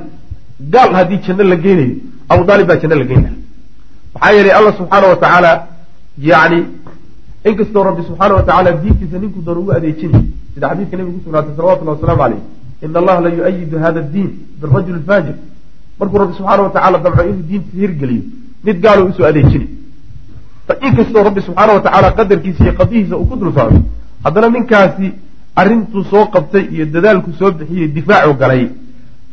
gaal haddii janno la geynayo abu aalib baa janno la geyn laha maxaa yeelay allah subxaana wa tacaala yani inkastoo rabbi subxaana wa tacala diintiisa ninkuu doon ugu adeejinay sida xadiidka nebiga ku sugnaatay salawatullahi wasalaamu caleyh ina allaha la yu-ayidu hada addiin birajuli faajir markuu rabbi subxaana wa tacala damco inuu diintiisa hirgeliyo mid gaaloo u soo adeejinay inkastoo rabbi subxaana wa tacaala qadarkiisa iyo qadihiisa uu ku dul socdo haddana ninkaasi arrintuu soo qabtay iyo dadaalku soo bixiyey difaacu galay.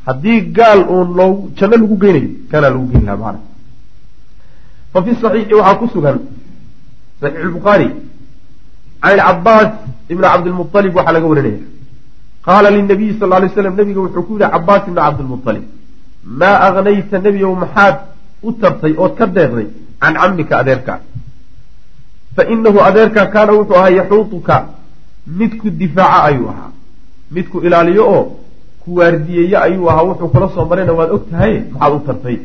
Haddii gaal uun loogu janno lagu geynayo kanaa lagu geyn lahaa macana fa fi saxiixi waxaa ku sugan saxiix lbukhaari can ilcabaas ibni cabdilmualib waxaa laga warinaya qaala linabiyi sal lay slam nabiga wuxuu ku yihi cabaas ibni cabdilmualib maa agnayta nebiyow maxaad u tartay ood ka deeqday can camika adeerka? Fa inahu adeerka kaana wuxuu ahaa yaxuutuka midku difaaca ayuu ahaa. Midku ilaaliyo oo ku waardiyeeye ayuu ahaa. Wuxuu kula soo marayna waad og tahay? Maxaad u tartay.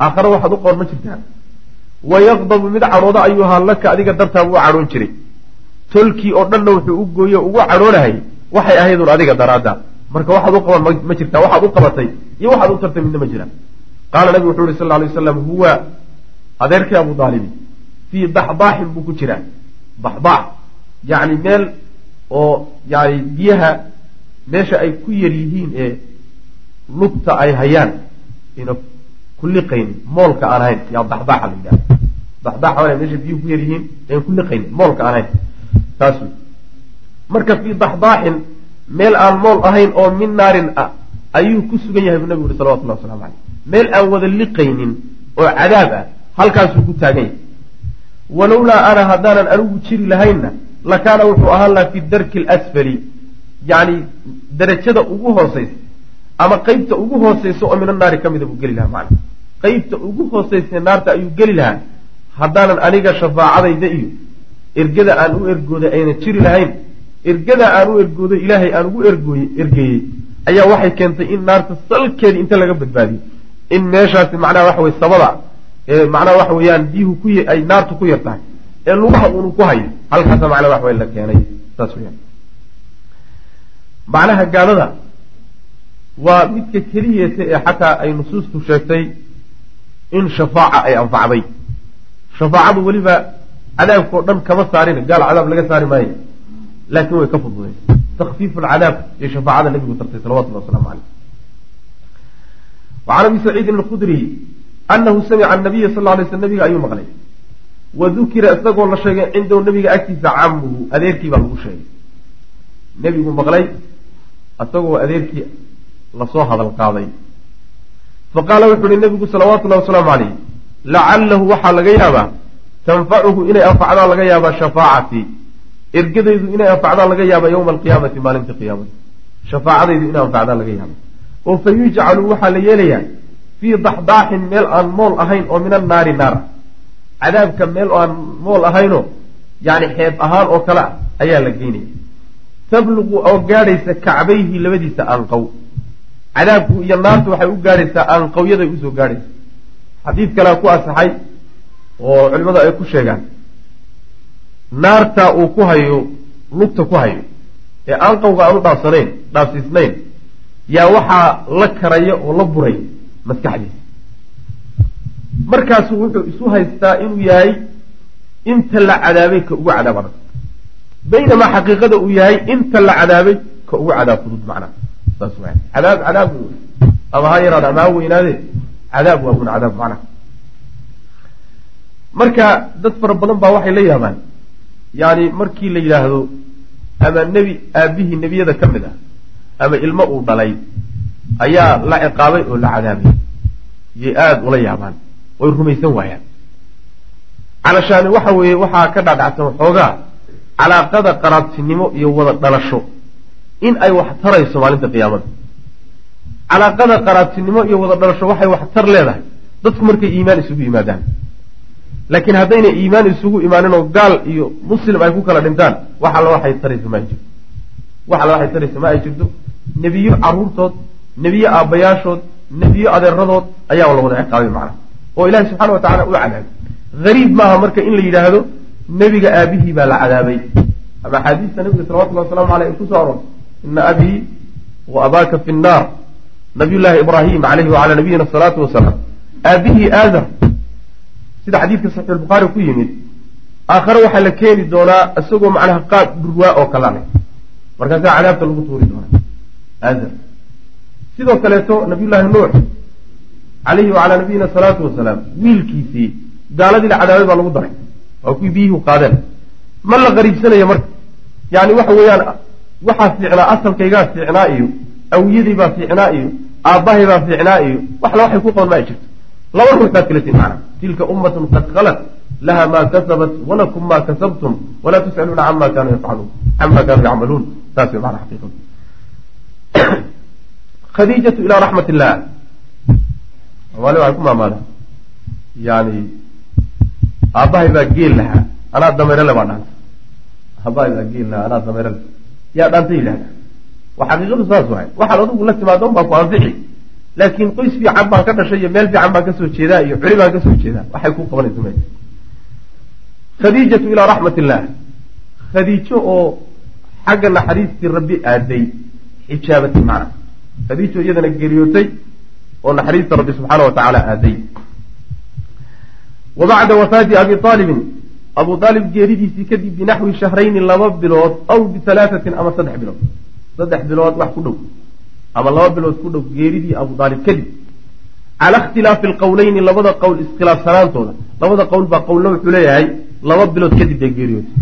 Aakhare waxaad u qoon ma jirtaa wayaqdabu mid cadhooda ayuu ahaa laka adiga dartaa buu cadhoon jiray. Tolkii oo dhanna wuxuu u gooye ugu cadhoonahay waxay ahaydun adiga daraadda. Marka waxaad u qaban ma jirtaa waxaad u qabatay iyo waxaad u tartay midna ma jira qaala nabigu wuxuu yihi sal ly waslam huwa adeerkii abu daalibi fii daxdaaxin buu ku jiraa. Daxdaax yacni meel oo yani biyaha meesha ay ku yar yihiin ee lugta ay hayaan. Ina ku liqaynin moolka aan ahayn. Yaa daxdaaxa la yidhaha daxdaaxa meesha biyuhu ku yar yihiin een ku liqaynin moolka aan ahayn. Taas marka fii daxdaaxin meel aan mool ahayn oo min naarin ah ayuu ku sugan yahay buu nabigu uhi salawatullahi waslamu caleyh meel aan wada liqaynin oo cadaab ah halkaasuu ku taagan yahay. Walowlaa ana haddaanan anigu jiri lahaynna lakaana wuxuu ahaan lahaa fi darki alasfali yacni darajada ugu hooseysa ama qeybta ugu hooseysa oo min annaari ka mida buu geli lahaa macna. Qeybta ugu hooseysa naarta ayuu geli lahaa haddaanan aniga shafaacadayda iyo ergada aan u ergooday aynan jiri lahayn ergada aan u ergooday ilaahay aan ugu ergooye ergeeyey ayaa waxay keentay in naarta salkeedii inta laga badbaadiyo in meeshaasi macnaha waxa weye sabada ee macnaha waxa weeyaan biyuhu ku ay naartu ku yar tahay ee lugaha uunu ku hayo. Halkaasa macnaha wax wey la keenay. Saas weyaan macnaha gaalada waa midka keliyeeta ee xataa ay nusuustu sheegtay in shafaaca ay anfacday. Shafaacadu weliba cadaabkao dhan kama saarin gaal cadaab laga saari maayo. Laakiin way ka fududay. Takfiifu alcadaab iyo shafaacada nabigu tartay salawatullah waslamu caleyh wacan abi saciidin alkhudri anahu samica anabiya sal lay sl nabiga ayuu maqlay wa dukira isagoo la sheegay cindahu nabiga agtiisa camuhu adeerkii baa lagu sheegay. Nebigu maqlay isagoo adeerkii la soo hadal qaaday. Faqaala wuxu uhi nabigu salawaatullahi wasalaamu caleyh lacalahu waxaa laga yaabaa tanfacuhu inay anfacdaan laga yaabaa shafaacatii ergadaydu inay anfacdaan laga yaaba yowma alqiyaamati maalinta qiyaamada. Shafaacadaydu inay anfacdaan laga yaaba oo fa yujcalu waxaa la yeelayaa fii daxdaaxin meel aan mool ahayn oo min annaari naar cadaabka meel aan mool ahaynoo yani xeeb ahaan oo kale ah ayaa la geynaya tabluqu oo gaadhaysa kacbayhi labadiisa aanqow cadaabku iyo naartu waxay u gaadhaysaa aanqowyaday u soo gaadhaysa. Xadiid kalea ku asaxay oo culimadu ay ku sheegaan naartaa uu ku hayo lugta ku hayo ee aanqowga aan u dhaafsanayn dhaafsiisnayn yaa waxaa la karaya oo la buray maskaxdiisa markaasuu wuxuu isu haystaa inuu yahay inta la cadaabay ka ugu cadaab adag baynamaa xaqiiqada uu yahay inta la cadaabay ka ugu cadaab fudud macnaha. Saas waa cadaab cadaab ama ha yaraada ama ha weynaade cadaab waa un cadaab macnaha. Marka dad fara badan baa waxay la yaabaan yani markii la yidhaahdo ama nebi aabihii nebiyada ka mid ah ama ilmo uu dhalay ayaa la ciqaabay oo la cadaabay. Yay aada ula yaabaan oy rumaysan waayaan. Calashaani waxa weeye waxaa ka dhadhacsan xoogaa calaaqada qaraabtinimo iyo wada dhalasho. In ay wax tarayso maalinta qiyaamada. Calaaqada qaraabtinimo iyo wada dhalasho waxay wax tar leedahay. Dadku markay iimaan isugu yimaadaan laakiin haddayna iimaan isugu imaanin oo gaal iyo muslim ay ku kala dhintaan wax alla waxay taraysa ma ay jirto. Wax alla waxay taraysa ma ay jirto. Nebiyo caruurtood nebiyo aabbayaashood nebiyo adeeradood ayaa la wada ciqaabay macnaha oo ilaahi subxaana wa tacala u cadaabay. Hariib maaha marka in la yidhaahdo nebiga aabihii baa la cadaabay. Ama axaadiista nabiga salawatullahi wasalamu aleyh ay ku soo aroortay ina abii wa abaaka fi nnaar. Nabiyullaahi ibraahim caleyhi wacalaa nabiyina asalaatu wasalaam aabihii aadam sida xadiidka saxiix albukhaari ku yimid aakhare waxaa la keeni doonaa isagoo macnaha qaab dhurwaa oo kala leh. Markaasaa cadaabta lagu tuuri doonaa. Aadam. Sidoo kaleeto nabiyullaahi nuux calayhi wacalaa nabiyina asalaatu wasalaam wiilkiisii gaaladii la cadaabay baa lagu daray waa kuwii biyihii qaadeen ma la qariibsanayo marka yani waxa weeyaan waxaa fiicnaa asalkaygaa fiicnaa iyo awiyadii baa fiicnaa iyo aabbahay baa fiicnaa iyo waxla waxay ku qaban ma ay jirto laba ruux baad kala tihin macna tilka ummatun qad khalat laha maa kasabat walakum maa kasabtum walaa tus'aluuna cama kaanuu yafcaluun cama kaanuu yacmaluun saas way macna xaqiiqadu khadiijatu ilaa raxmat illah somaali waxay ku maamaada yani aabbahay baa geel lahaa. Anaa dameerele baa dhaanta aabbahay baa geel lahaa anaa dameerele yaa dhaanta yidhahda wa xaqiiqadu saas waay. Waxaad adigu la timaado baa ku anfixi laakiin qoys fiican baan ka dhashay iyo meel fiican baan ka soo jeedaa iyo culi baan ka soo jeedaa. Waxay ku qabanaysa ma khadiijatu ilaa raxmat illah khadiijo oo xagga naxariistii rabbi aaday xijaabatay macna. Khadiijo iyadana geeriyootay oo naxariista rabbi subxaana wa tacaala aaday. Wa bacda wafaati abi aalibin abu aalib geeridiisii kadib binaxwi shahrayni laba bilood aw bihalaahatin ama saddex bilood. Saddex bilood wax ku dhow. Ama laba bilood ku dhow geeridii abu aalib kadib. Cala ikhtilaafi alqowleyni labada qowl iskhilaafsanaantooda labada qowl baa qowlna wuxuu leeyahay laba bilood kadib bay geeriyootay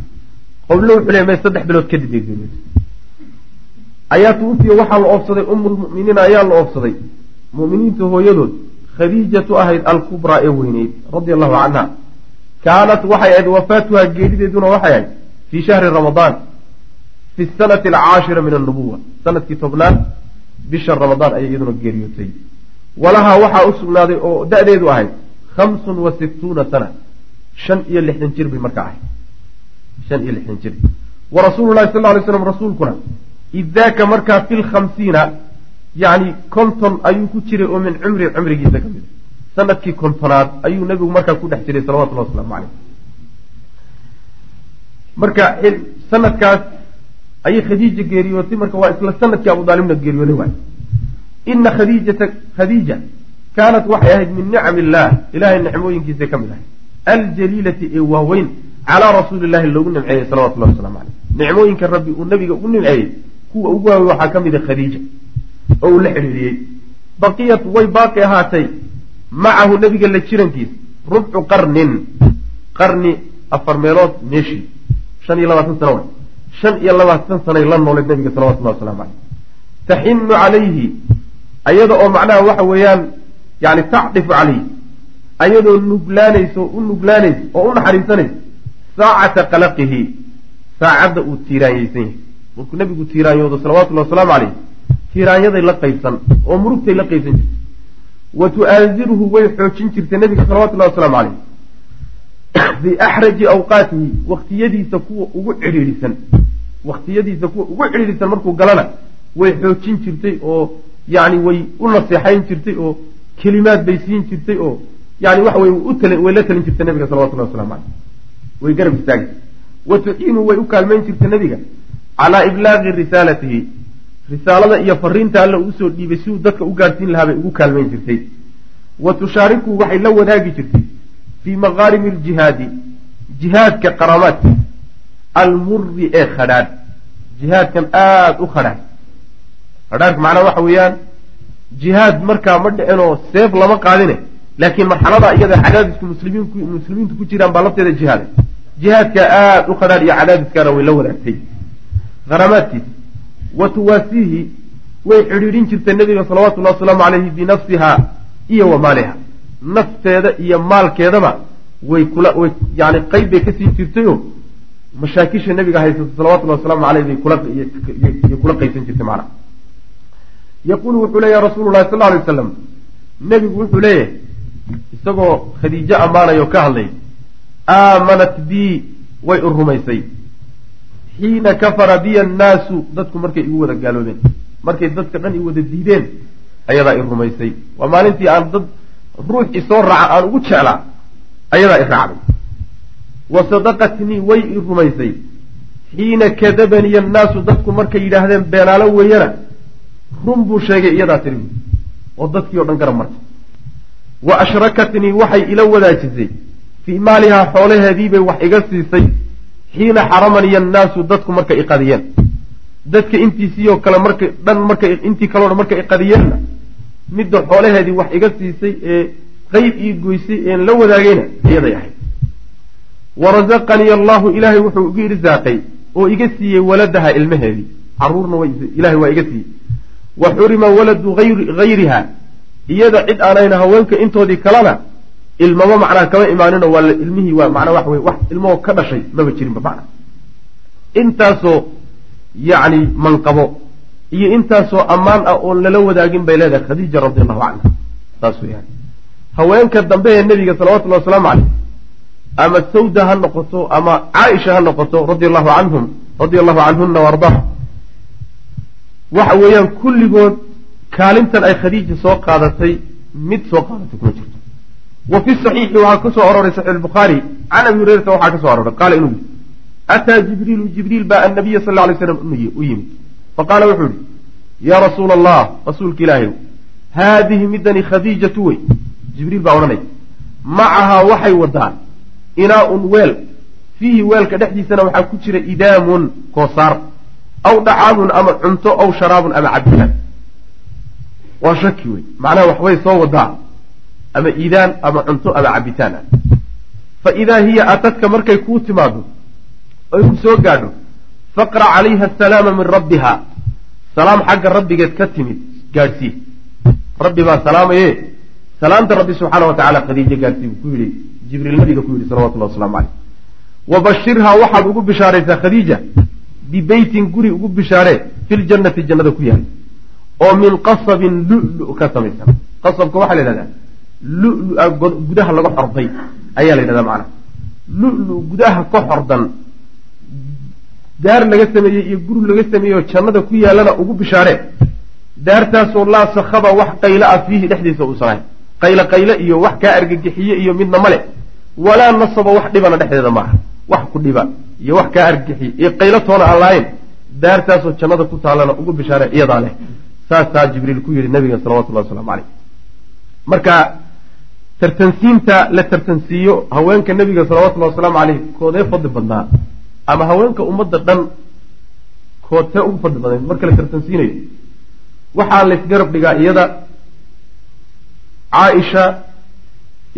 qowlna wuxuu leeyahay saddex bilood kadib bay geeriyootay ayaa tuufiya waxaa la oofsaday umulmu'miniina ayaa la oofsaday mu'miniinta hooyadood khadiijatu ahayd alkubraa ee weyneyd radia allahu canha kaanat waxay ahayd wafaatuhaa geerideeduna waxay ahayd fii shahri ramadaan fi sanati alcaashira min annubuwa sannadkii tobnaad bisha ramadaan ayay iyaduna geeriyootay walahaa waxaa u sugnaaday oo da-deedu ahayd khamsun wa sittuuna sana shan iyo lixdan jir bay markaa ahayd. Shan iyo lixdan jir. Wa rasuulu llahi sal ly slam rasuulkuna idaaka markaa fi lkhamsiina yacni konton ayuu ku jiray oo min cumri cumrigiisa ka mid a sannadkii kontonaad ayuu nebigu markaa ku dhex jiray salawatullahi wasalaamu caleyh marka sanadkaas ayay khadiija geeriyootay marka waa isla sannadkii abu daalibna geeriyooday waay. Ina khadiijata khadiija kaanat waxay ahayd min nicam illah ilahay nicmooyinkiisa ka mid ahay aljaliilati ee waaweyn calaa rasuuli llahi loogu nimceeyey salawatullahi waslamu caleyh nicmooyinka rabbi uu nabiga ugu nimceeyey kuwa ugu waawey waxaa ka mid a khadiija oo uu la xidhiiriyey baqiyat way baaqi ahaatay. Macahu nabiga la jirankiis rubcu qarnin. Qarni afar meelood meeshii. Shan iyo labaatan sano way. Shan iyo labaatan sanay la nooleed nabiga salawatullahi waslamu caleyh taxinu calayhi ayada oo macnaha waxa weeyaan yani tacdifu calayhi ayadoo nuglaanayso u nuglaanayso oo u naxariisanayso saacata qalaqihi. Saacadda uu tiiraanyeysan yahay markuu nabigu tiiraanyoodo salawatullahi wasalaamu caleyh tiiraanyaday la qaybsan oo murugtay la qaybsan jirtay. Wa tu'aasiruhu way xoojin jirtay nabiga salawatullahi wasalaamu caleyh biaxraji awqaatihi waktiyadiisa kuwa ugu cidhiidhisan. Waktiyadiisa kuwa ugu cidhiidhisan markuu galana way xoojin jirtay oo yani way u naseexayn jirtay oo kelimaad bay siin jirtay oo yani waxa wey way la talin jirtay nabiga salawatullahi waslamu caleyh way garab istaagi wa tuciinu way u kaalmayn jirtay nabiga calaa iblaaqi risaalatihi risaalada iyo fariinta alla uusoo dhiibay siduu dadka u gaadhsiin lahaa bay ugu kaalmayn jirtay. Wa tushaariku waxay la wadaagi jirtay fii maqaarimi aljihaadi jihaadka qaramaadkiisa almuri ee khadhaadh jihaadkan aada u khadhaadh khadhaadhka macnaha waxa weeyaan jihaad markaa ma dhicinoo seef lama qaadine laakiin marxalada iyada cadaadisku muslimiinku muslimiintu ku jiraan baa lafteeda jihaada jihaadka aada u khadhaadh iyo cadaadiskaana way la wadaagtay. Haramaadkiisa wa tuwaasiihi way xidhiidhin jirtay nabiga salawatullahi wasalaamu caleyhi binafsihaa iyo wa maaliha. Nafteeda iyo maalkeedaba way kula way yani qeyb bay ka siin jirtayoo mashaakisha nabiga haysato salawatullahi wasalaamu caleyh bay kula iyo kula qaysan jirtay macnaha. Yaquulu wuxuu leeyahy rasuulu llahi sal alay wasalam nebigu wuxuu leeyahay isagoo khadiijo ammaanayo ka hadlay aamanat bii way u rumaysay xiina kafara biya annaasu dadku markay igu wada gaaloobeen markay dadka dhan i wada diideen ayadaa i rumaysay. Waa maalintii aan dad ruux isoo raaca aan ugu jeclaa ayadaa i raacday. Wa sadaqatnii way i rumaysay. Xiina kadabaniya annaasu dadku markay yidhaahdeen beenaalo weeyana run buu sheegay iyadaa tiri. Oo dadkii o dhan garab martay. Wa ashrakatnii waxay ila wadaajisay. Fii maalihaa xoolaheediibay wax iga siisay xiina xaramaniya annaasu dadku markay iqadiyeen dadka intiisiioo kale markay dhan markay intii kaleo dhan markay iqadiyeenna midda xoolaheedii wax iga siisay ee qeyb ii goysay een la wadaagayna iyaday ahayd. Wa rasaqanii allahu ilaahay wuxuu igu irsaaqay oo iga siiyey waladaha ilmaheedii. Caruurna ilahay waa iga siiyey. Wa xurima waladu hayriha iyada cid aanayna haweenka intoodii kalena ilmama macnaha kama imaaninoo waa ilmihii waa macnaa waxa wey wax ilmahoo ka dhashay maba jirinba macna. Intaasoo yacni manqabo iyo intaasoo ammaan ah oon lala wadaagin bay leedahay khadiija radi allahu canha saas weyaan haweenka dambe ee nebiga salawatullahi wasalaamu caleyh ama sawda ha noqoto ama caaisha ha noqoto radi allahu canhum radia allahu canhuna waardaha waxa weeyaan kulligood kaalintan ay khadiija soo qaadatay mid soo qaadatay kuma jirto wa fi saxiixi waxaa ka soo aroray saxiix albukhaari can abi hurayrata waxaa ka soo aroray qaala inuu yii ataa jibriilu jibriil baa annabiya sal lay slam u yimid faqaala wuxuu yihi yaa rasuula allah rasuulka ilaahay haadihi midani khadiijatu wey. Jibriil baa odhanaya macahaa waxay wadaa inaa-un weel fiihi weelka dhexdiisana waxaa ku jira idaamun koosaar aw dhacaamun ama cunto aw sharaabun ama cabitaan waa shaki wey macnaha waxbay soo wadaa ama iidaan ama cunto ama cabitaan. Fa idaa hiya atadka markay kuu timaado oy ku soo gaadho faqra calayha asalaama min rabbiha. Salaam xagga rabbigeed ka timid gaadhsii rabbi baa salaamaye. Salaamta rabbi subxaana wa tacala khadiijo gaadhsii buu ku yidhi jibriil nabiga ku yidhi salawatullahi waslamu caleyh wabashirhaa waxaad ugu bishaaraysaa khadiija bibeytin guri ugu bishaaree filjannati jannada ku yaal. Oo min qasabin lulu ka samaysan. Qasabka waxaa la yidhahdaa lulua gudaha laga xorday. Ayaa la yidhahdaa macnaha lulu gudaha ka xordan. Daar laga sameeyey iyo guri laga sameeyey oo jannada ku yaalana ugu bishaaree daartaasoo laa sakhaba wax qaylo ah fiihi dhexdiisa uusan ahayn qaylo qaylo iyo wax kaa argagixiye iyo midna male walaa nasaba wax dhibana dhexdeeda maaha wax ku dhiba iyo wax kaa argagixiye. Iyo qaylo toona aan lahayn daartaasoo jannada ku taalana ugu bishaare iyadaa leh. Saasaa jibriil ku yidhi nabiga salawatullahi waslamu caleyh marka tartansiinta la tartansiiyo haweenka nebiga salawatullahi wasalaamu caleyh koodee fadli badnaa ama haweenka ummadda dhan koodtee ugu fadli badnayd marka la tartansiinayo. Waxaa laysgarab dhigaa iyada caaisha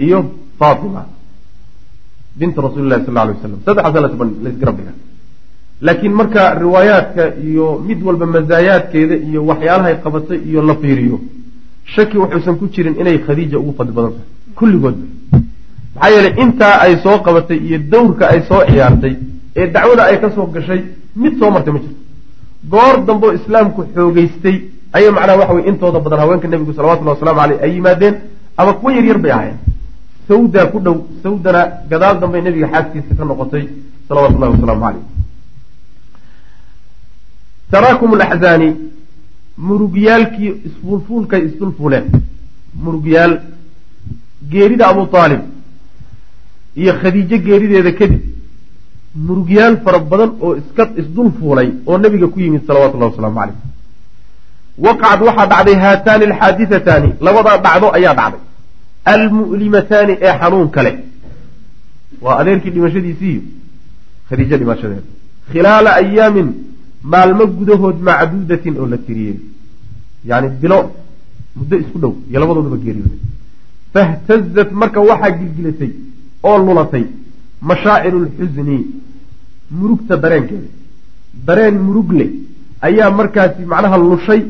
iyo faatima binta rasuuli llahi sal lla alay waslam saddexaasa laysgarab dhigaa. Laakiin marka riwaayaadka iyo mid walba masaayaadkeeda iyo waxyaalahay qabatay iyo la fiiriyo shaki wuxuusan ku jirin inay khadiija ugu fadli badan tahay kulligoodba maxaa yeelay intaa ay soo qabatay iyo dawrka ay soo ciyaartay ee dacwada ay ka soo gashay mid soo martay ma jirto. Goor dambeo islaamku xoogeystay ayay macnaha waxa weye intooda badan haweenka nebigu salawatullahi waslamu caleyh ay yimaadeen ama kuwa yaryar bay ahaayeen. Sawdaa ku dhow sawdana gadaal dambey nebiga xaaskiisa ka noqotay salawatu llahi wasalaamu caleyh taraakum alaxzaani murugyaalkii isfuulfuulkay isdulfuuleen murugyaal geerida abu aalib iyo khadiijo geerideeda kadib murugyaal fara badan oo iska isdul fuulay oo nebiga ku yimid salawatullahi wasalaamu caleyh waqacad waxaa dhacday haataani alxaadithataani labadaa dhacdo ayaa dhacday. Almu'limataani ee xanuun kale. Waa adeerkii dhimashadiisiiyo khadiijo dhimashadeeda. Khilaala ayaamin maalmo gudahood macduudatin oo la tiriyey. Yani bilo muddo isku dhow iyo labadoodaba geeriyooday fahtazat marka waxaa gilgilatay oo lulatay mashaaciru lxusni murugta dareenkeeda dareen murug leh ayaa markaasi macnaha lushay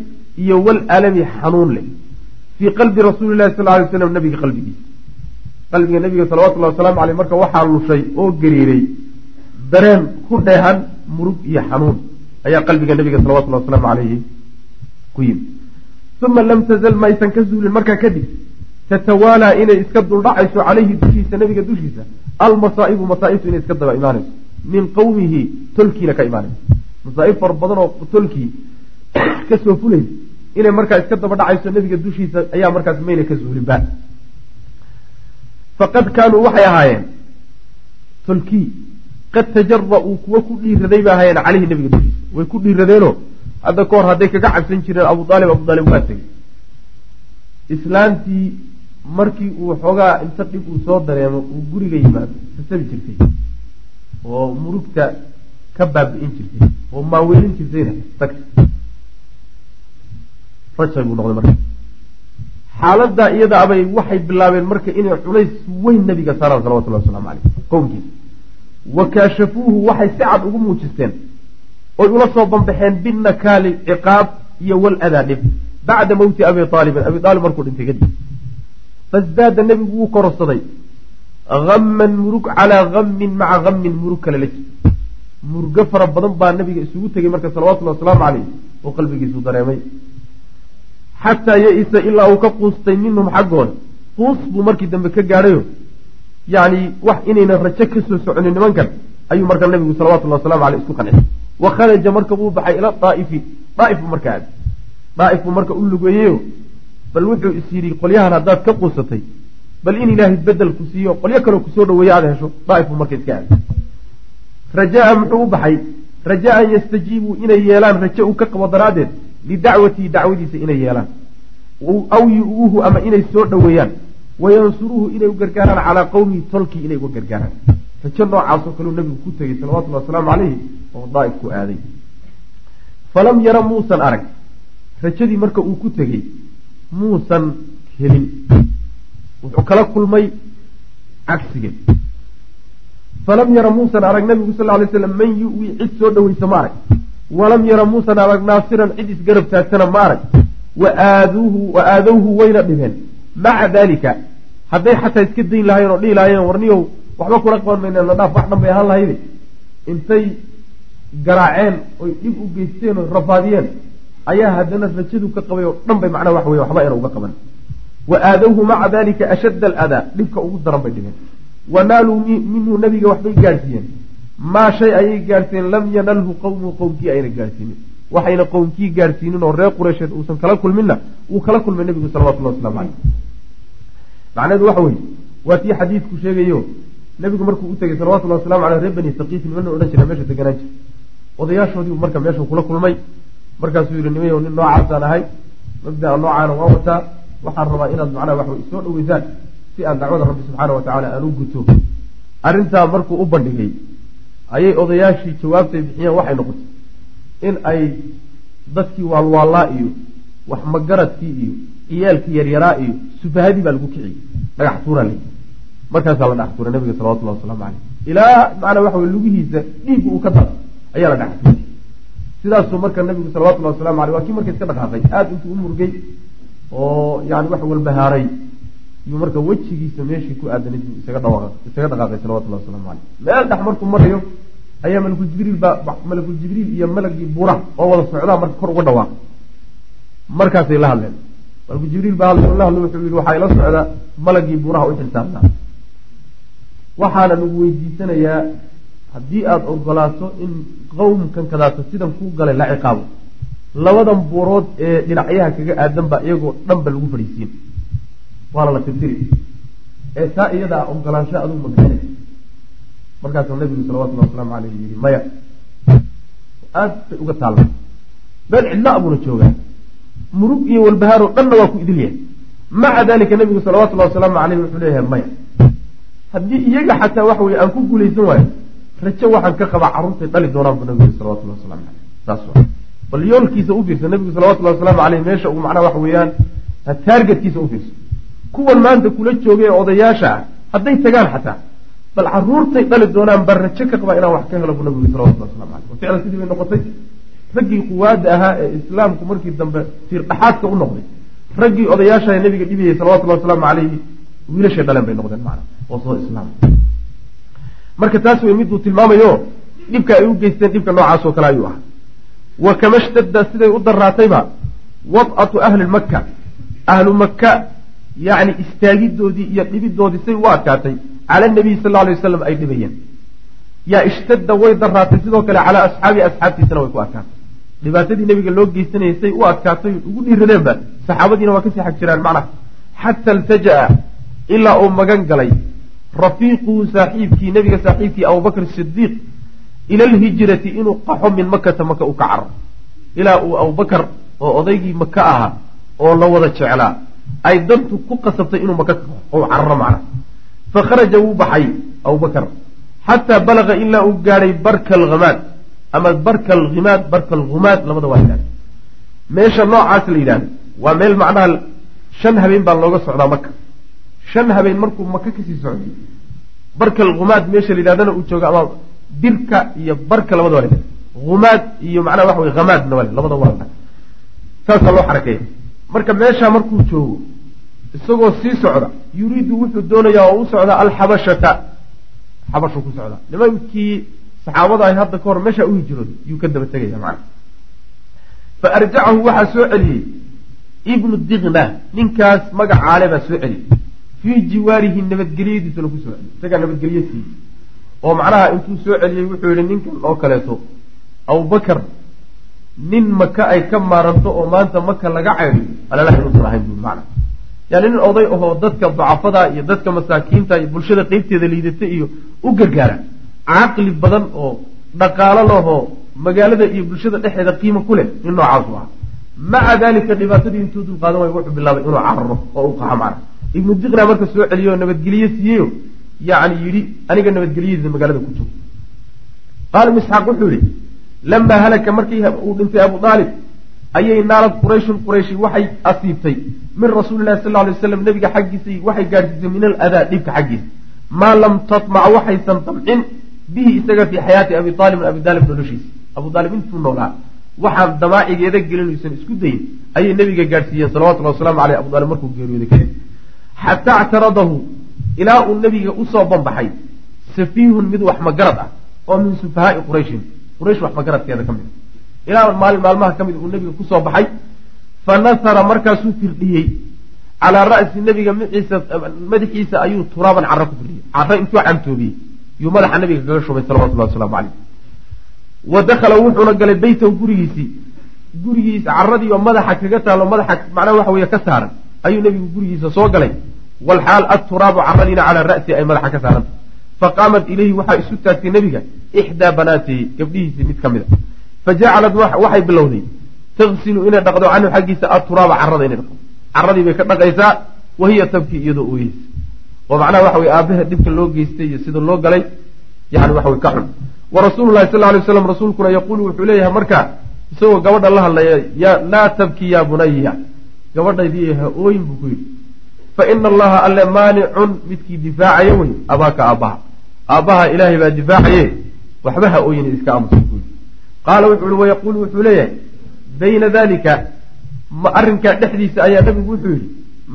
iyo wal alami xanuun leh fii qalbi rasuuli llahi sal lay slam nabiga qalbigiisa qalbiga nabiga salawatullahi wasalaamu aleyh marka waxaa lushay oo gariiray dareen ku dheehan murug iyo xanuun ayaa qalbiga nabiga salawatullahi wasalaamu caleyhi ku yimi uma lam tazal maysan ka zuulin markaa kadib tatawaalaa inay iska duldhacayso caleyhi dushiisa nabiga dushiisa. Almasaa'ibu masaa'ibtu inay iska daba imaanayso. Min qowmihi tolkiina ka imaanayso. Masaa'ib fara badan oo tolkii ka soo fulaysa. Inay markaa iska daba dhacayso nabiga dushiisa ayaa markaas mayna ka zuulinba faqad kaanuu waxay ahaayeen tolkii qad tajara-uu kuwa ku dhiiraday bay ahaayeen caleyhi nabiga dushiisa. Way ku dhiiradeenoo hadda ka hor hadday kaga cabsan jireen abu aalib abu aalib waa tegey islaantii markii uu xoogaa inta dhib uu soo dareemo uu guriga yimaado sasabi jirtay. Oo murugta ka baabi'in jirtay. Oo maaweelin jirtayna tagta rajay buu noqday marka. Xaaladaa iyada abay waxay bilaabeen marka inay culays weyn nabiga saaraan salawatullahi wasalaamu caleyh qowmkiisa wa kaashafuuhu waxay si cad ugu muujisteen. Oy ula soo banbaxeen binakaali ciqaab iyo wal adaa dhib bacda mowti abi aalibin abi aalib markuu dhintay kadib fasdaada nebigu wuu kororsaday. Hamman murug calaa hammin maca hammin murug kale la jir murugo fara badan baa nabiga isugu tegay marka salawatullahi wasalaamu caleyh oo qalbigiisu dareemay. Xataa ya-isa ilaa uu ka quustay minhum xaggooda quus buu markii dambe ka gaadhayo. Yacni wax inaynan rajo ka soo soconin nimankan ayuu marka nabigu salawatullahi wasalamu aleyh isku qanciyay wa kharaja marka wuu baxay ila daaifi. Daaif buu marka aaday daaif buu marka u lugeeyeyo bal wuxuu is yidhi qolyahan haddaad ka quusatay bal in ilaahay bedel ku siiyo qolyo kaloo ku soo dhaweeye aada hesho daaif buu marka iska aaday rajaa muxuu u baxay? Rajaa-an yastajiibuu inay yeelaan raje uu ka qabo daraaddeed lidacwatihi dacwadiisa inay yeelaan. Aw yu-uuhu ama inay soo dhoweeyaan. Wayansuruuhu inay u gargaaraan calaa qowmihi tolkii inay uga gargaaraan. Rajo noocaasoo kaleu nabigu ku tegey salawatullhi wasalaamu calayhi oo daaif ku aaday. Falam yara muusan arag. Rajadii marka uu ku tegey muusan helin. Wuxuu kala kulmay cagsigeed falam yara muusan arag nabigu sal lay slam man yu-wi cid soo dhoweysa ma arag walam yara muusan arag naasiran cid isgarab taagtana ma arag wa aadowhu wayna dhibeen. Maca daalika hadday xataa iska dayn lahayen oo dhihi lahaayeen warniyow waxba kula qaban mayna nadhaaf wax dhan bay ahaan lahayde intay garaaceen oy dhib u geysteen oy rafaadiyeen ayaa haddana rajadu ka qabay oo dhan bay macnaha waxa weye waxba ayna uga qaban. Wa aadowhu maca dalika ashadda aladaa dhibka ugu daran bay dhibeen wa naaluu minhu nabiga waxbay gaadhsiiyeen maa shay ayay gaadhsiiyeen lam yanalhu qowmuhu qowmkii ayna gaadhsiinin waxayna qowmkii gaadhsiinin oo reer qureysheed uusan kala kulminna wuu kala kulmay nebigu salawatullahi waslamu caleyh macnaheedu waxa weye waa tii xadiidku sheegayo nebigu markuu u tegey salawatullahi waslamu aleyh reer bani saqiif nimana odhan jira meesha deganaan jira odayaashoodiibu marka meeshu kula kulmay markaasuu yihi nimayow nin noocaasaan ahay mabdaa noocaana waa wataa waxaan rabaa inaad macnaha wax soo dhaweysaan si aan dacwada rabbi subxaana wa tacaala aan u guto. Arrintaa markuu u bandhigay ayay odayaashii jawaabtay bixiyeen waxay noqotay. In ay dadkii waalwaallaa iyo wax magaradkii iyo ciyaalkii yaryaraa iyo sufahadii baa lagu kiciyey dhagax tuura le markaasaa la dhagax tuuray nabiga salawatullahi wasalaamu caleyh ilaa macnaa waxa wey lugihiisa dhiiggu uu ka daro ayaa la dhagax tuuray sidaasuu marka nabigu salawatullahi wasalamu aleyh waa kii marka iska dhaqaaqay aada intuu u murgay oo yani wax walbahaaray yuu marka wejigiisa meeshii ku aadanay isaga dhaqaaqay salawatullahi waslamu caleyh meel dhex markuu marayo ayaa malakul jibriil baa jibriil iyo malagii buura oo wada socdaa marka kor uga dhawaaqay markaasay la hadleen. Malakul jibriil baa la hadlay wuxuu yihi waxaa ila socdaa malagii buuraha u xilsaarnaa. Waxaana lagu weydiisanayaa haddii aada ogolaato in qowmkan kadaata sidan kuu galay la ciqaabo labadan buurood ee dhinacyaha kaga aadan baa iyagoo dhanba lagu fadhiisiin. Waana la tirtiri. Ee taa iyadaa ogolaansho adugu magaxinay markaasuu nabigu salawatullahi wasalaamu caleyh yihi maya aad bay uga taalla meel cidla buuna joogaa murug iyo walbahaaroo dhanna waa ku idil yahay. Maca dalika nabigu salawatullahi wasalaamu caleyh wuxuu leeyahay maya haddii iyaga xataa waxa weye aan ku guulaysan waayo rajo waxaan ka qabaa carruurtay dhali doonaan bu nabigu salawatullahi waslamu caleyh saas bal yoolkiisa u nabigu salawatullahi wasalaamu caleyh meesha uu macnaha waxa weeyaan taargetkiisa u fiirso kuwan maanta kula joogay ee odayaasha ah hadday tagaan xataa. Bal caruurtay dhali doonaan bal rajo ka qabaa inaan wax ka helo bu nabigu salawatullahi waslamu caleyh wa ficlan sidii bay noqotay. Raggii quwaadda ahaa ee islaamku markii dambe tiir dhaxaadka u noqday. Raggii odayaasha nabiga dhibiyey salawatullahi wasalaamu caleyhi wiilashay dhaleen bay noqdeen macna oo soo islaam marka taas wey miduu tilmaamayo dhibka ay u geysteen dhibka noocaasoo kale ayuu ahaa. Wa kama shtadda siday u daraatayba wad'atu ahli maka ahlu maka yacni istaagidoodii iyo dhibidoodii say u adkaatay cala nabiy sal alay wasalam ay dhibayeen. Yaa ishtadda way daraatay sidoo kale calaa asxaabii asxaabtiisana way ku adkaatay. Dhibaatadii nabiga loo geysanayay say u adkaatay ugu dhiiradeenba saxaabadiina waa ka sii xag jiraan macnaha xata iltaja'a ilaa uu magan galay rafiiquhu saaxiibkii nabiga saaxiibkii abubakr sidiiq ila alhijrati inuu qaxo min makata maka u ka caro ilaa uu abubakar oo odaygii maka ahaa oo la wada jeclaa ay dantu ku qasabtay inuu maka u cararo macna. Fa kharaja wuu baxay abubakar xataa balaga ilaa uu gaadhay barka alhamaad ama barka alhimaad barka alhumaad labada waa yidhahda. Meesha noocaas la yidhahdo waa meel macnaha shan habeen baa looga socdaa maka shan habeen markuu maka ka sii socday barka alhumaad meesha la yidhahdana uu joogo ama birka iyo barka labada waa humaad iyo macnaha waxa wey hamaadna wale labada waa saasaa loo xarakeeya marka meeshaa markuu joogo isagoo sii socda yuriidu wuxuu doonayaa oo u socdaa alxabashata xabashuu ku socdaa nimankii saxaabada ay hadda ka hor meeshaa u hijrooday yuu ka daba tegaya macana fa arjacahu waxaa soo celiyey. Ibnu diqna ninkaas magacaale baa soo celiyey fii jiwaarihi nabadgelyadiisuna ku soo celiyey isagaa nabadgelyo siiyey oo macnaha intuu soo celiyey wuxuu yihi ninkan oo kaleeto abubakar nin maka ay ka maaranto oo maanta maka laga caydiyo alalaha inuusan ahayn bui macna. Yani nin oday ahoo dadka dacafada iyo dadka masaakiinta iyo bulshada qeybteeda liidata iyo u gargaara caqli badan oo dhaqaalo lahoo magaalada iyo bulshada dhexeeda qiimo ku leh nin noocaas u aha maca dalika dhibaatadii intuu dulqaadan waay wuxuu bilaabay inuu cararo oo u qaxo macna ibnu diqna marka soo celiyo nabadgelye siiyeyo yani yidhi aniga nabadgelyadiisa magaalada ku jog qaala ibnu isxaaq wuxuu yihi lamaa halaka markii uu dhintay abu aalib ayay naalad qurayshun qurayshi waxay asiibtay. Min rasuulilahi sal lay waslam nabiga xaggiisa waxay gaadhsiisay min aladaa dhibka xaggiisa maa lam tatmac waxaysan damcin bihi isaga fii xayaati abi aalibin abi aalib noloshiisa abu aalib intuu noolaa waxaan damaacigeeda gelinaysan isku dayin ayay nabiga gaadhsiiyeen salawatullahi wasalaamu aleyh abu aalib markuu geeriyooday kadib xataa actaradahu ilaa uu nabiga u soo banbaxay safiihun mid wax magarad ah oo min sufahaai qurayshin. Quraysh wax magaradkeeda ka mid ilaa maalin maalmaha ka mid uu nabiga ku soo baxay fa nasara markaasuu firdhiyey. Calaa ra'si mciisa madaxiisa ayuu turaaban caro ku firdhiyey. Caro intuu cantoobiyey yuu madaxa nabiga kaga shubay salawatullahi wasalaamu caleyh wa dakhala wuxuuna galay beytahu gurigiisii. Gurigiisa caradii oo madaxa kaga taalo madaxa macnaha waxa weeye ka saaran ayuu nabigu gurigiisa soo galay. Walxaal atturaabu caradiina calaa ra'si ay madaxa ka saaranta faqaamat ilayhi waxaa isu taagtay nebiga ixdaa banaatihi gabdhihiisii mid ka mid a fa jacalad waxay bilowday tagsilu inay dhaqdo canhu xaggiisa aturaaba carada inay dhaqdo. Caradii bay ka dhaqaysaa wahiya tabkii iyadoo ooyeysa. Oo macnaha waxa weye aabaha dhibka loo geystay iyo sida loo galay yani waxa wey ka xun. Wa rasuulu lahi sal lay slam rasuulkuna yaquulu wuxuu leeyahay markaa isagoo gabadha la hadlaya ya laa tabki ya bunaya gabadhaydii ha ooyin buu ku yidhi fa ina allaha alle maanicun midkii difaacaya wey abaaka aabbaha. Aabbaha ilaahay baa difaacaye waxba ha ooyin iska aamusa buu yidhi. Qaala wuxuu ihi wayaquulu wuxuu leeyahay bayna dalika arrinkaa dhexdiisa ayaa nabigu wuxuu yidhi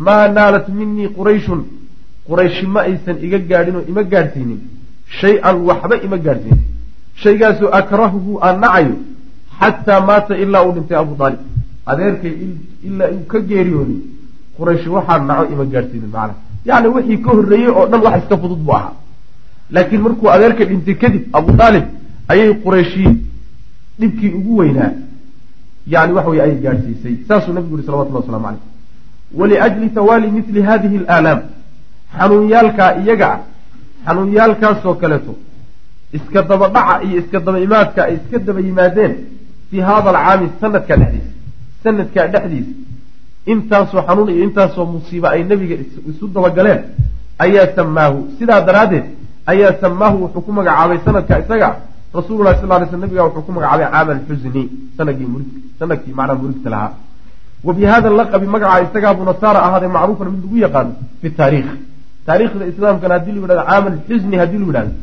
maa naalat minii qurayshun. Qurayshi ma aysan iga gaadhin oo ima gaadhsiinin shay-an waxba ima gaadhsiinin. Shaygaasoo akrahuhu aan nacayo xataa maata ilaa uu dhintay abu aalib adeerkay ilaa uu ka geeriyooday qurayshi waxaan naco ima gaadhsiinin macna. Yacni wixii ka horreeyey oo dhan wax iska fudud buu ahaa. Laakiin markuu adeerka dhintay kadib abu aalib ayay qurayshi dhibkii ugu weynaa. Yani waxa weye ayay gaadhsiisay saasuu nabigu yihi salawatullah waslamu caleyh waliajli tawaali mili hadihi alaalaam. Xanuunyaalkaa iyaga ah xanuunyaalkaasoo kaleeto iska daba dhaca iyo iska daba imaadka ay iska daba yimaadeen fii hada alcaami sanadkaa dhexdiisa sanadkaa dhexdiisa intaasoo xanuun iyo intaasoo musiiba ay nebiga isu dabagaleen ayaa samaahu sidaa daraaddeed ayaa samaahu wuxuu ku magacaabay sanadka isaga rasuululahi sal lay sl nabiga wuxuu ku magacaabay caama alxusni sannadkii macnaa murigta lahaa. Wa bi hada laqabi magaca isagaa buu nasaara ahaaday macruufan mid lagu yaqaano fi taariikh. Taariikhda islaamkana haddii lagu yhahdo caama alxusni haddii lagu yhahdo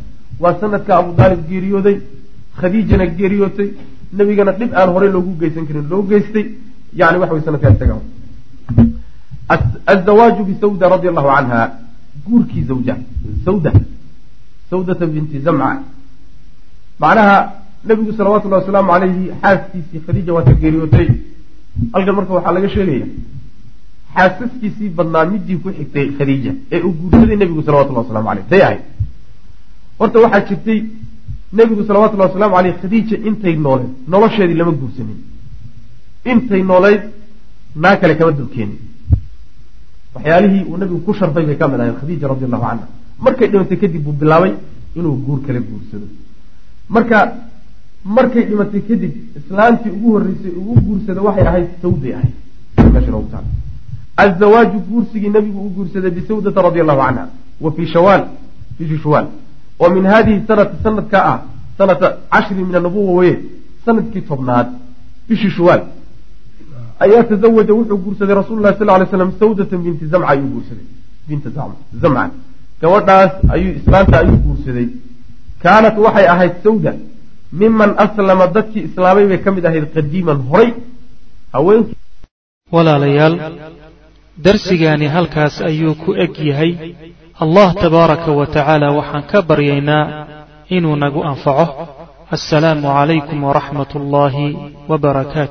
waa sanadka abu daalib geeriyooday khadiijana geeriyootay nebigana dhib aan horey loogu geysan karin loo geystay yani waxa way sanadkaa isaga azawaaju bisawda radia allahu canha guurkii zawja sawda sawdata binti zamca macnaha nebigu salawatullahi wasalaamu calayhi xaaskiisii khadiija waa ka geeriyootay halkan marka waxaa laga sheegaya xaasaskiisii badnaa midii ku xigtay khadiija ee uu guursaday nebigu salawatullahi waslamu aleyh day ahayd horta waxaa jirtay nebigu salawatullahi wasalaamu caleyh khadiija intay nooleed nolosheedii lama guursanin intay nooleyd naa kale kama dabkeenin waxyaalihii uu nebigu ku sharfay bay ka mid ahayn khadiija radi allahu canha markay dhimatay kadib buu bilaabay inuu guur kala guursado. Marka markay dhimatay kadib islaantii ugu horreysay ugu guursada waxay ahayd sawday ahayd azawaaju guursigii nabigu u guursaday bisawdata radi allahu canha wa fii shawaal bishii shawaal. Oo min hadihi sanati sanadka ah sanata cashri min anabuwa weye sannadkii tobnaad bishii shawaal ayaa tazawaja wuxuu guursaday rasuulu lahi sal lay slam sawdatan binti zamca ayuu guursaday. Binta zamca gabadhaas ayuu islaanta ayuu guursaday. Kaanat waxay ahayd sawda. Miman aslama dadkii islaamay bay ka mid ahayd qadiiman horay. Walaalayaal darsigaani halkaas ayuu ku eg yahay. Allah tabaaraka wa tacaala waxaan ka baryaynaa inuu nagu anfaco. Assalaamu calaykum waraxmat ullaahi wbarakaatu